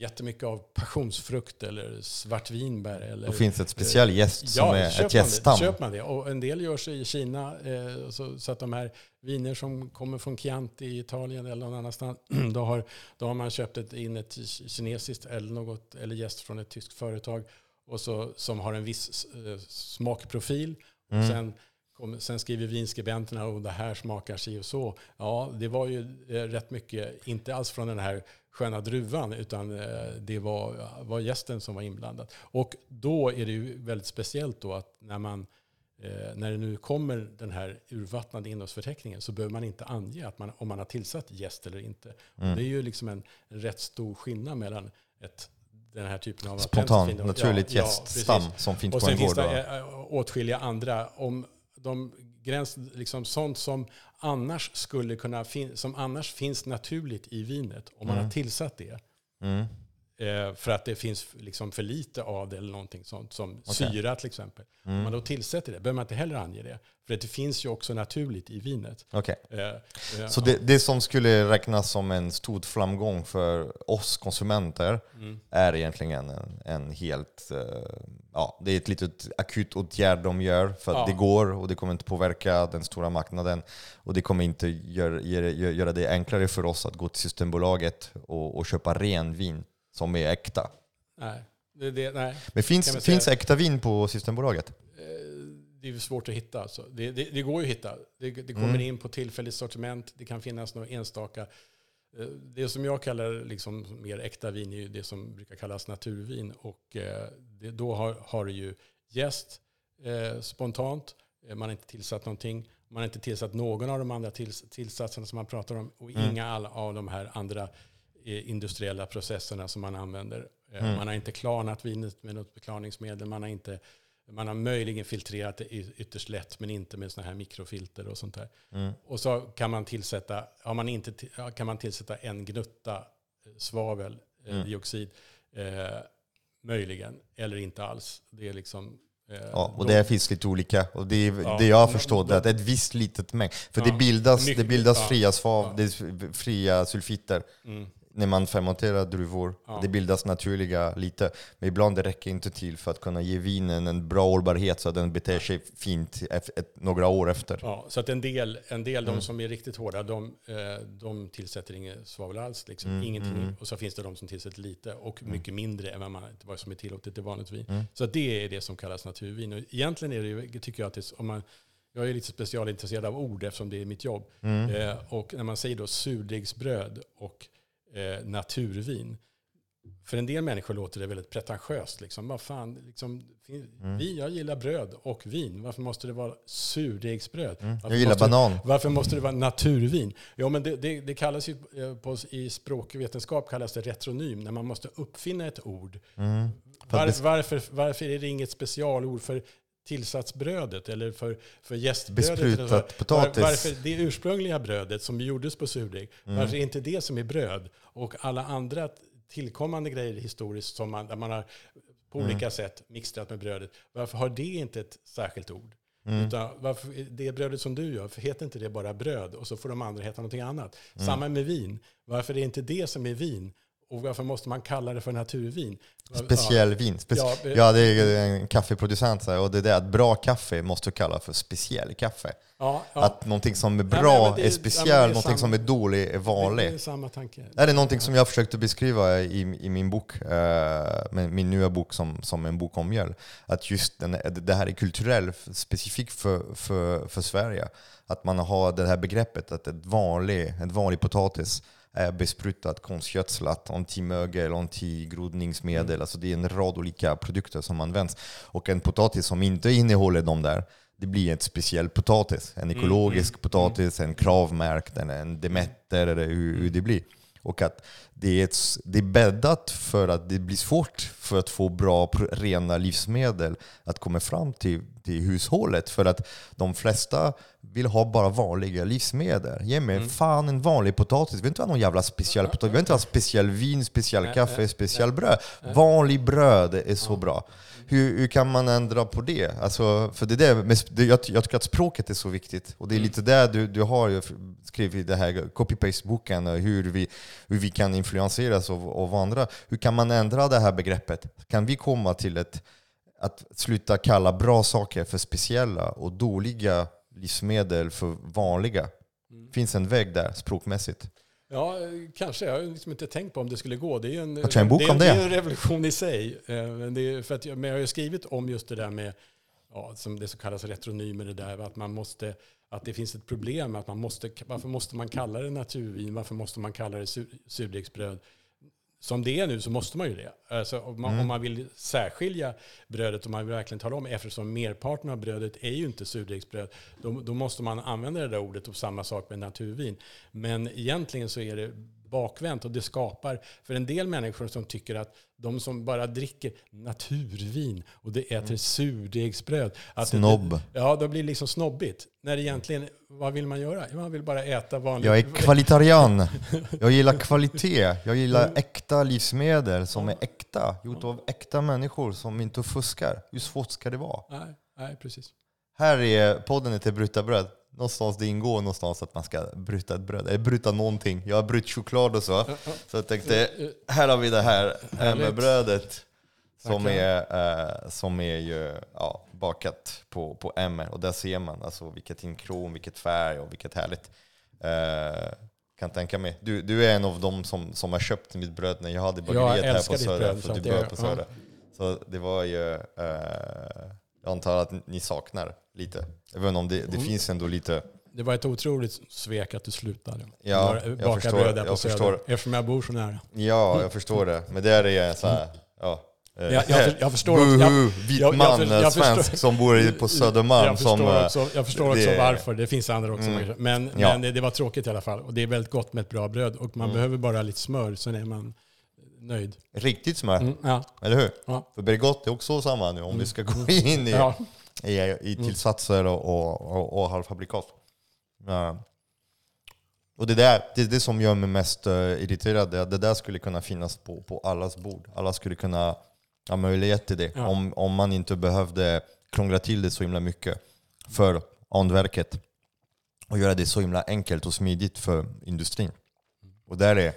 jättemycket av passionsfrukt eller svartvinbär eller Då finns det ett speciell jäst som är ett man jäststam. Det, köper man det. Och en del görs i Kina. Eh, så, så att de här viner som kommer från Chianti i Italien eller någon annanstans, [clears throat] då har, då har man köpt ett, in ett kinesiskt eller något, eller jäst från ett tyskt företag och så, som har en viss eh, smakprofil. Och Mm. sen, kom, sen skriver vinskribenterna och det här smakar si och så. Ja, det var ju eh, rätt mycket, inte alls från den här sköna druvan, utan eh, det var, var gästen som var inblandad. Och då är det ju väldigt speciellt då att när man eh, när det nu kommer den här urvattnade innehållsförteckningen så behöver man inte ange att man, om man har tillsatt jäst eller inte. Mm. Och det är ju liksom en, rätt stor skillnad mellan ett, den här typen av Spontan, naturligt Ja, ja, som finns Och på sen en finns gård. då. det eh, åtskilliga andra. Om de gräns, liksom sånt som annars, skulle kunna som annars finns naturligt i vinet, om man Mm. har tillsatt det, Mm. Eh, för att det finns liksom för lite av det eller någonting sånt, som Okej. syra till exempel. Om Mm. man då tillsätter det behöver man inte heller ange det. För det finns ju också naturligt i vinet. Okej. Eh, eh, Så det, det som skulle räknas som en stor framgång för oss konsumenter mm. är egentligen en, en helt... eh, ja, det är ett litet akut åtgärd de gör för att Ja. det går och det kommer inte påverka den stora marknaden. Och det kommer inte gör, göra, göra det enklare för oss att gå till Systembolaget och, och köpa ren vin som är äkta. Nej, det, det, nej. Men finns, säga- finns äkta vin på Systembolaget? Eh, det är svårt att hitta. Alltså. Det, det, går ju att hitta. Det, kommer Mm. in på tillfälligt sortiment. Det kan finnas några enstaka. Eh, Det som jag kallar liksom mer äkta vin är ju det som brukar kallas naturvin. Och eh, då har, har du ju jäst eh, spontant. Man har inte tillsatt någonting. Man har inte tillsatt någon av de andra tills, tillsatserna som man pratar om. Och Mm. inga alla av de här andra industriella processerna som man använder. Eh, Mm. Man har inte klarnat vinet med något beklarningsmedel. Man har inte man har möjligen filtrerat det ytterst lätt, men inte med såna här mikrofilter och sånt där. Mm. Och så kan man tillsätta, har man inte, kan man tillsätta en gnutta eh, svavel, eh, Mm. dioxid, eh, möjligen, eller inte alls. Det är liksom... Ja, och det finns lite olika. Och det, Ja, det jag förstått då- är att ett visst litet mängd. För Ja, det bildas, det mycket- bildas ja, fria svav, ja. det fria sulfiter Mm, när man fermenterar druvor. Ja. Det bildas naturliga lite. Men ibland det räcker inte till för att kunna ge vinen en bra hållbarhet så att den beter sig fint några år efter. ja, så att en del, en del Mm. de som är riktigt hårda, de, eh, de tillsätter inget svavel alls. Liksom. Mm, Ingenting. mm. Och så finns det de som tillsätter lite och Mm. mycket mindre än vad, man, vad som är tillåtet i vanligt vin. Mm. Så det är det som kallas naturvin. Och egentligen är det ju, tycker jag att det, om man, jag är lite specialintresserad av ord eftersom det är mitt jobb. Mm. Eh, och när man säger då surdegsbröd och eh, naturvin. För en del människor låter det väldigt pretentiöst. Liksom. Vad fan, liksom, Mm. vi, jag gillar bröd och vin. Varför måste det vara surdegsbröd? Mm. Jag gillar måste, banan. Varför måste det vara naturvin? Ja, men det, det, det kallas ju eh, på, i språkvetenskap kallas det retronym, när man måste uppfinna ett ord. Mm. Var, varför, varför är det inget specialord för tillsatsbrödet eller för, för gästbrödet. Besprutat potatis. varför det ursprungliga brödet som gjordes på surdeg, Mm. varför är inte det som är bröd? Och alla andra tillkommande grejer historiskt som man, där man har på Mm. olika sätt mixtrat med brödet, varför har det inte ett särskilt ord? Mm. Utan varför, det brödet som du gör, för heter inte det bara bröd och så får de andra heta någonting annat? Mm. Samma med vin. Varför är det inte det som är vin? Och varför måste man kalla det för naturvin? Speciell vin. Speci- Ja, ja, det är en kaffeproducent här, och det är det att bra kaffe måste du kalla för speciell kaffe. Ja, ja. Att någonting som är bra det- är ja, men speciell, det är någonting samma- som är dålig är Det vanlig. är samma tanke. Det är någonting som jag försökte beskriva i, i min bok, eh, min nya bok som, som en bok om mjöl. Att just den, det här är kulturellt specifikt för, för, för Sverige. Att man har det här begreppet att ett vanlig, ett vanlig potatis är besprutat, konstgödslat, antimögel, antigrodningsmedel. Alltså det är en rad olika produkter som används. Och en potatis som inte innehåller de där, det blir en speciell potatis. En ekologisk potatis, en kravmärkt, en, en Demeter eller hur, hur det blir. Och att det är, ett, det är bäddat för att det blir svårt för att få bra, rena livsmedel att komma fram till, till hushållet. För att de flesta vill ha bara vanliga livsmedel. Ge mig fan en vanlig potatis. Vi vill inte ha någon jävla speciell potatis. Vi vill inte ha speciell vin, speciell kaffe, speciell bröd. Vanlig bröd är så bra. Hur, hur kan man ändra på det? Alltså, för det är det, men jag, jag tycker att språket är så viktigt. Och det är lite där du, du har skrivit i den här copy-paste-boken, och hur vi, hur vi kan influenseras av, av andra. Hur kan man ändra det här begreppet? Kan vi komma till ett, att sluta kalla bra saker för speciella och dåliga livsmedel för vanliga? finns en väg där språkmässigt. Ja, kanske. Jag har liksom inte tänkt på om det skulle gå. Det är ju en, det är, det. En revolution i sig. Eh, Men, det är för att men jag har ju skrivit om just det där med, ja, som det så kallas retronymer, det där att man måste, att det finns ett problem att man måste, varför måste man kalla det naturvin? Varför måste man kalla det sur, surdegsbröd? Som det är nu så måste man ju det. Alltså, om, man, om man vill särskilja brödet och man vill verkligen tala om, eftersom merparten av brödet är ju inte surdegsbröd, då, då måste man använda det där ordet och samma sak med naturvin. Men egentligen så är det bakvänt och det skapar för en del människor som tycker att de som bara dricker naturvin och det äter surdegsbröd. Att det- Snobb. ja, då blir det liksom snobbigt. När egentligen, vad vill man göra? Man vill bara äta vanligt. Jag är kvalitarian. Jag gillar kvalitet. Jag gillar äkta livsmedel som är äkta. Gjort av äkta människor som inte fuskar. Hur svårt ska det vara? Nej, nej, precis. Här är podden till Bryta bröd. Någonstans det ingår någonstans att man ska bryta ett bröd. Eller bryta någonting. Jag har brutit choklad och så. Så jag tänkte, här har vi det här med brödet som är, eh, som är ju ja, bakat på, på MR. Och där ser man alltså vilket inkrom, vilket färg och vilket härligt. Eh, kan tänka mig. Du, du är en av dem som, som har köpt mitt bröd när jag hade bageriet här älskar på ditt Söder. bröd, För du jag- på ja. Söder. Så det var ju... Eh, jag antar att ni saknar lite. Även om det, det Mm. finns ändå lite... Det var ett otroligt svek att du slutade. Ja, Baka jag förstår, bröd där på jag Söder. Eftersom jag bor så nära. Ja, jag förstår det. Men det är så här... Ja. eh, Jag, jag, jag förstår också, Buhu, jag, vit jag- jag man, för- eh, jag svensk som bor på Södermalm. jag förstår som, eh, också, jag förstår också det- varför. Det finns andra också. Mm. Men, Ja. men det, det var tråkigt i alla fall. Och det är väldigt gott med ett bra bröd. Och man Mm. behöver bara lite smör, sen är man nöjd. Riktigt smör, Mm, ja, eller hur? ja, För Bregott är också samma nu, om vi ska gå in i, ja. i, i tillsatser och, och, och, och halvfabrikat. Ja. Och det, där, det är det som gör mig mest uh, irriterad. Det, det där skulle kunna finnas på, på allas bord. Alla skulle kunna ha möjlighet till det. Ja. Om, om man inte behövde krångla till det så himla mycket för andverket. Och göra det så himla enkelt och smidigt för industrin. Och där är,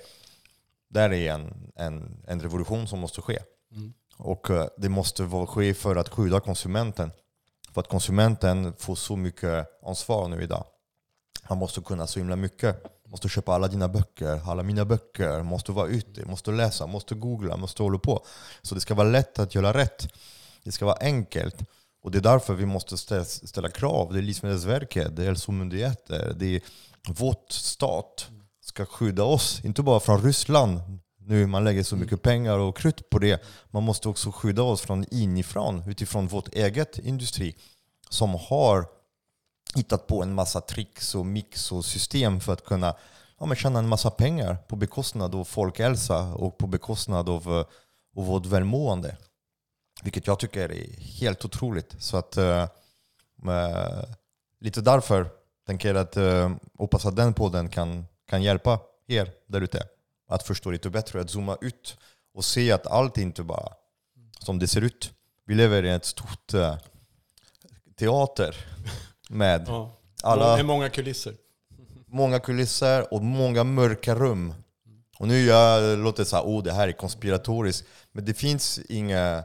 där är en, en, en revolution som måste ske. Mm. Och eh, det måste ske för att skydda konsumenten. För att konsumenten får så mycket ansvar nu idag. Han måste kunna så himla mycket. Måste köpa alla dina böcker, alla mina böcker, måste vara ute, måste läsa, måste googla, måste hålla på. Så det ska vara lätt att göra rätt. Det ska vara enkelt. Och det är därför vi måste stä- ställa krav. Det är Livsmedelsverket, det är hälsomyndigheter, det är vårt stat ska skydda oss. Inte bara från Ryssland, nu man lägger så mycket pengar och krut på det. Man måste också skydda oss från inifrån, utifrån vårt eget industri som har hittat på en massa tricks och mix och system för att kunna ja, men tjäna en massa pengar på bekostnad av folkhälsa och på bekostnad av, eh, av vårt välmående. Vilket jag tycker är helt otroligt. Så att, eh, lite därför tänker jag att eh, hoppas att den podden kan, kan hjälpa er där ute att förstå lite bättre, att zooma ut och se att allt inte bara som det ser ut. Vi lever i ett stort eh, teater med Ja. alla är många kulisser. många kulisser och många mörka rum. Och nu jag låter så här, oh det här är konspiratoriskt. Men det finns inga...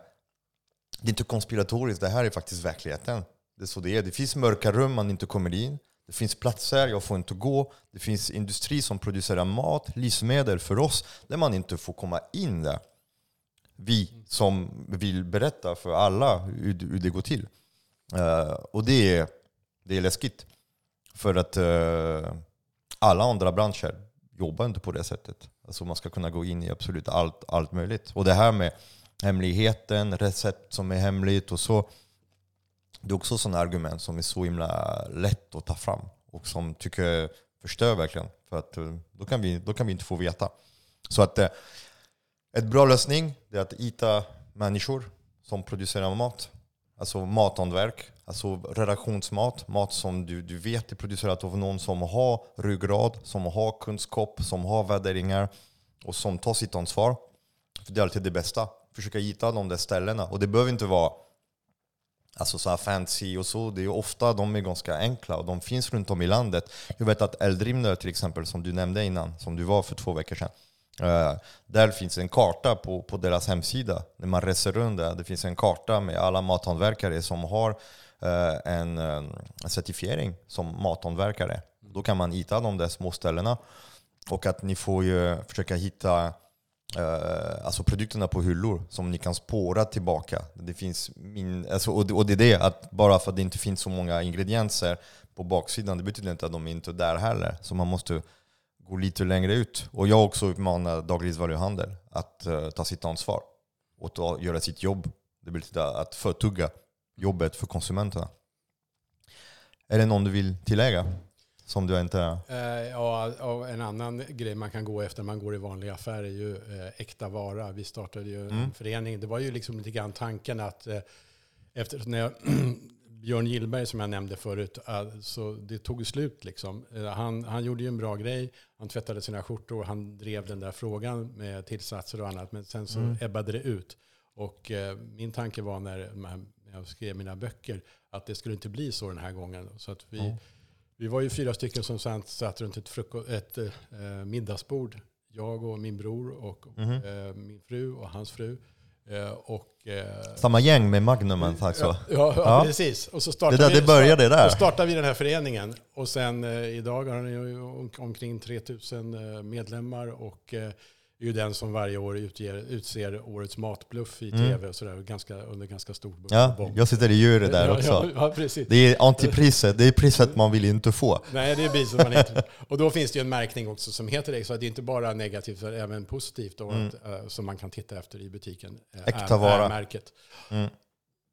Det är inte konspiratoriskt, det här är faktiskt verkligheten. Det är så det är. Det finns mörka rum man inte kommer in. Det finns platser jag får inte gå. Det finns industri som producerar mat, livsmedel för oss, där man inte får komma in där. Vi som vill berätta för alla hur, hur det går till. Eh, och det är, det är läskigt. För att eh, alla andra branscher jobbar inte på det sättet. Alltså man ska kunna gå in i absolut allt, allt möjligt. Och det här med hemligheten, recept som är hemligt och så. Det är också sådana argument som är så himla lätt att ta fram och som tycker förstör verkligen. För att eh, då kan vi, då kan vi inte få veta. Så att eh, ett bra lösning är att hitta människor som producerar mat. Alltså mathantverk, alltså relationsmat. Mat som du, du vet är producerat av någon som har ryggrad, som har kunskap, som har värderingar och som tar sitt ansvar. För det är alltid det bästa. Försöka hitta de där ställena. Och det behöver inte vara alltså så här fancy och så. Det är ju ofta de är ganska enkla och de finns runt om i landet. Jag vet att Eldrimner till exempel, som du nämnde innan, som du var för två veckor sedan. Eh, där finns en karta på, på deras hemsida. När man reser runt där, det finns en karta med alla mathantverkare som har eh, en, en certifiering som mathantverkare. Då kan man hitta de där små ställena. Och att ni får ju försöka hitta eh, alltså produkterna på hyllor som ni kan spåra tillbaka. Det finns min, alltså, och, det, och det är det, att bara för att det inte finns så många ingredienser på baksidan, det betyder inte att de är inte är där heller. Så man måste gå lite längre ut. Och jag också uppmanar dagligvaruhandel att eh, ta sitt ansvar och ta, göra sitt jobb. Det betyder att förtugga jobbet för konsumenterna. Är det någon du vill tillägga? Som du inte... Eh, ja, och en annan grej man kan gå efter när man går i vanliga affärer är ju eh, äkta vara. Vi startade ju Mm. en förening. Det var ju liksom lite grann tanken att eh, efter när jag, [clears throat] Björn Gillberg som jag nämnde förut, eh, så det tog slut liksom. Han, han gjorde ju en bra grej. Han tvättade sina skjortor. Han drev den där frågan med tillsatser och annat. Men sen så Mm. ebbade det ut. Och eh, min tanke var när, jag skrev mina böcker att det skulle inte bli så den här gången. Så att vi, Ja. Vi var ju fyra stycken som satt, satt runt ett, ett eh, middagsbord. Jag och min bror och Mhm. eh, min fru och hans fru. Eh, och, eh, Samma gäng med Magnum alltså. ja, ja, ja, precis. Och så Det, startade, där, det vi, började där. så startade vi den här föreningen. Och sen eh, idag har den omkring 3000 eh, medlemmar. Och är ju den som varje år utger, utser årets matbluff i Mm. tv. Och sådär, ganska, under ganska stor Ja, bomb. jag sitter i jury där ja, också. Ja, ja, precis. Det är antipriset, det är priset man vill inte få. Nej, det är som man inte... Och då finns det ju en märkning också som heter det. Så att det är inte bara negativt, utan även positivt. Då, Mm. att, eh, som man kan titta efter i butiken. eh, Äkta vara. Är märket. Mm.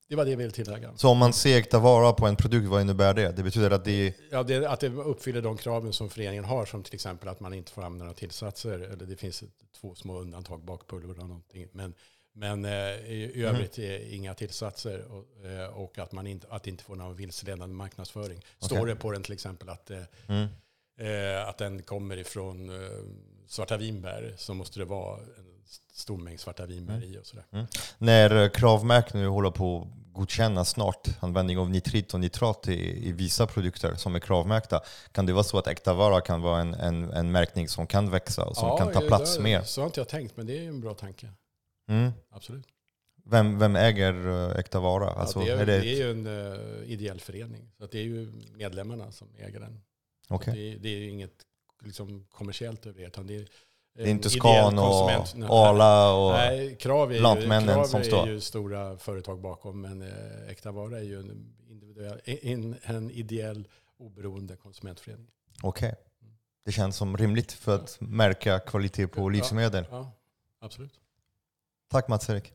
Det var det jag ville tillägga. Så om man ser äkta vara på en produkt, vad innebär det? Det betyder att det. Ja, det, att det uppfyller de kraven som föreningen har, som till exempel att man inte får använda några tillsatser. Eller det finns två små undantag, bakpulver och någonting. Men, men eh, i, i övrigt är inga tillsatser och, eh, och att man inte, att det inte får någon vilseledande marknadsföring. Står Okej. det på den till exempel att, eh, Mm. att den kommer ifrån svarta vinbär så måste det vara en stor mängd svarta vinbär i och sådär. När eh, Kravmärk nu håller på att godkänna snart användning av nitrit och nitrat i, i vissa produkter som är kravmärkta, kan det vara så att äkta vara kan vara en, en, en märkning som kan växa och som kan ta plats det- mer? Så har inte jag tänkt, men det är en bra tanke. Mm. Absolut. Vem, vem äger eh, äkta vara? Alltså, ja, det, är, är det, det är ju en uh, ideell förening. Så det är ju medlemmarna som äger den. Okej. Det, är- det är inget liksom, kommersiellt över det. Utan det är, det är inte Scan och Arla och... Nej, Krav är, ju, Lantmännen krav som är står. ju stora företag bakom. Men eh, Äkta Vara är ju en, individuell, en, en ideell oberoende konsumentförening. Okej. Det känns som rimligt för att märka kvalitet på Ja. livsmedel. Ja, absolut. Tack Mats-Erik.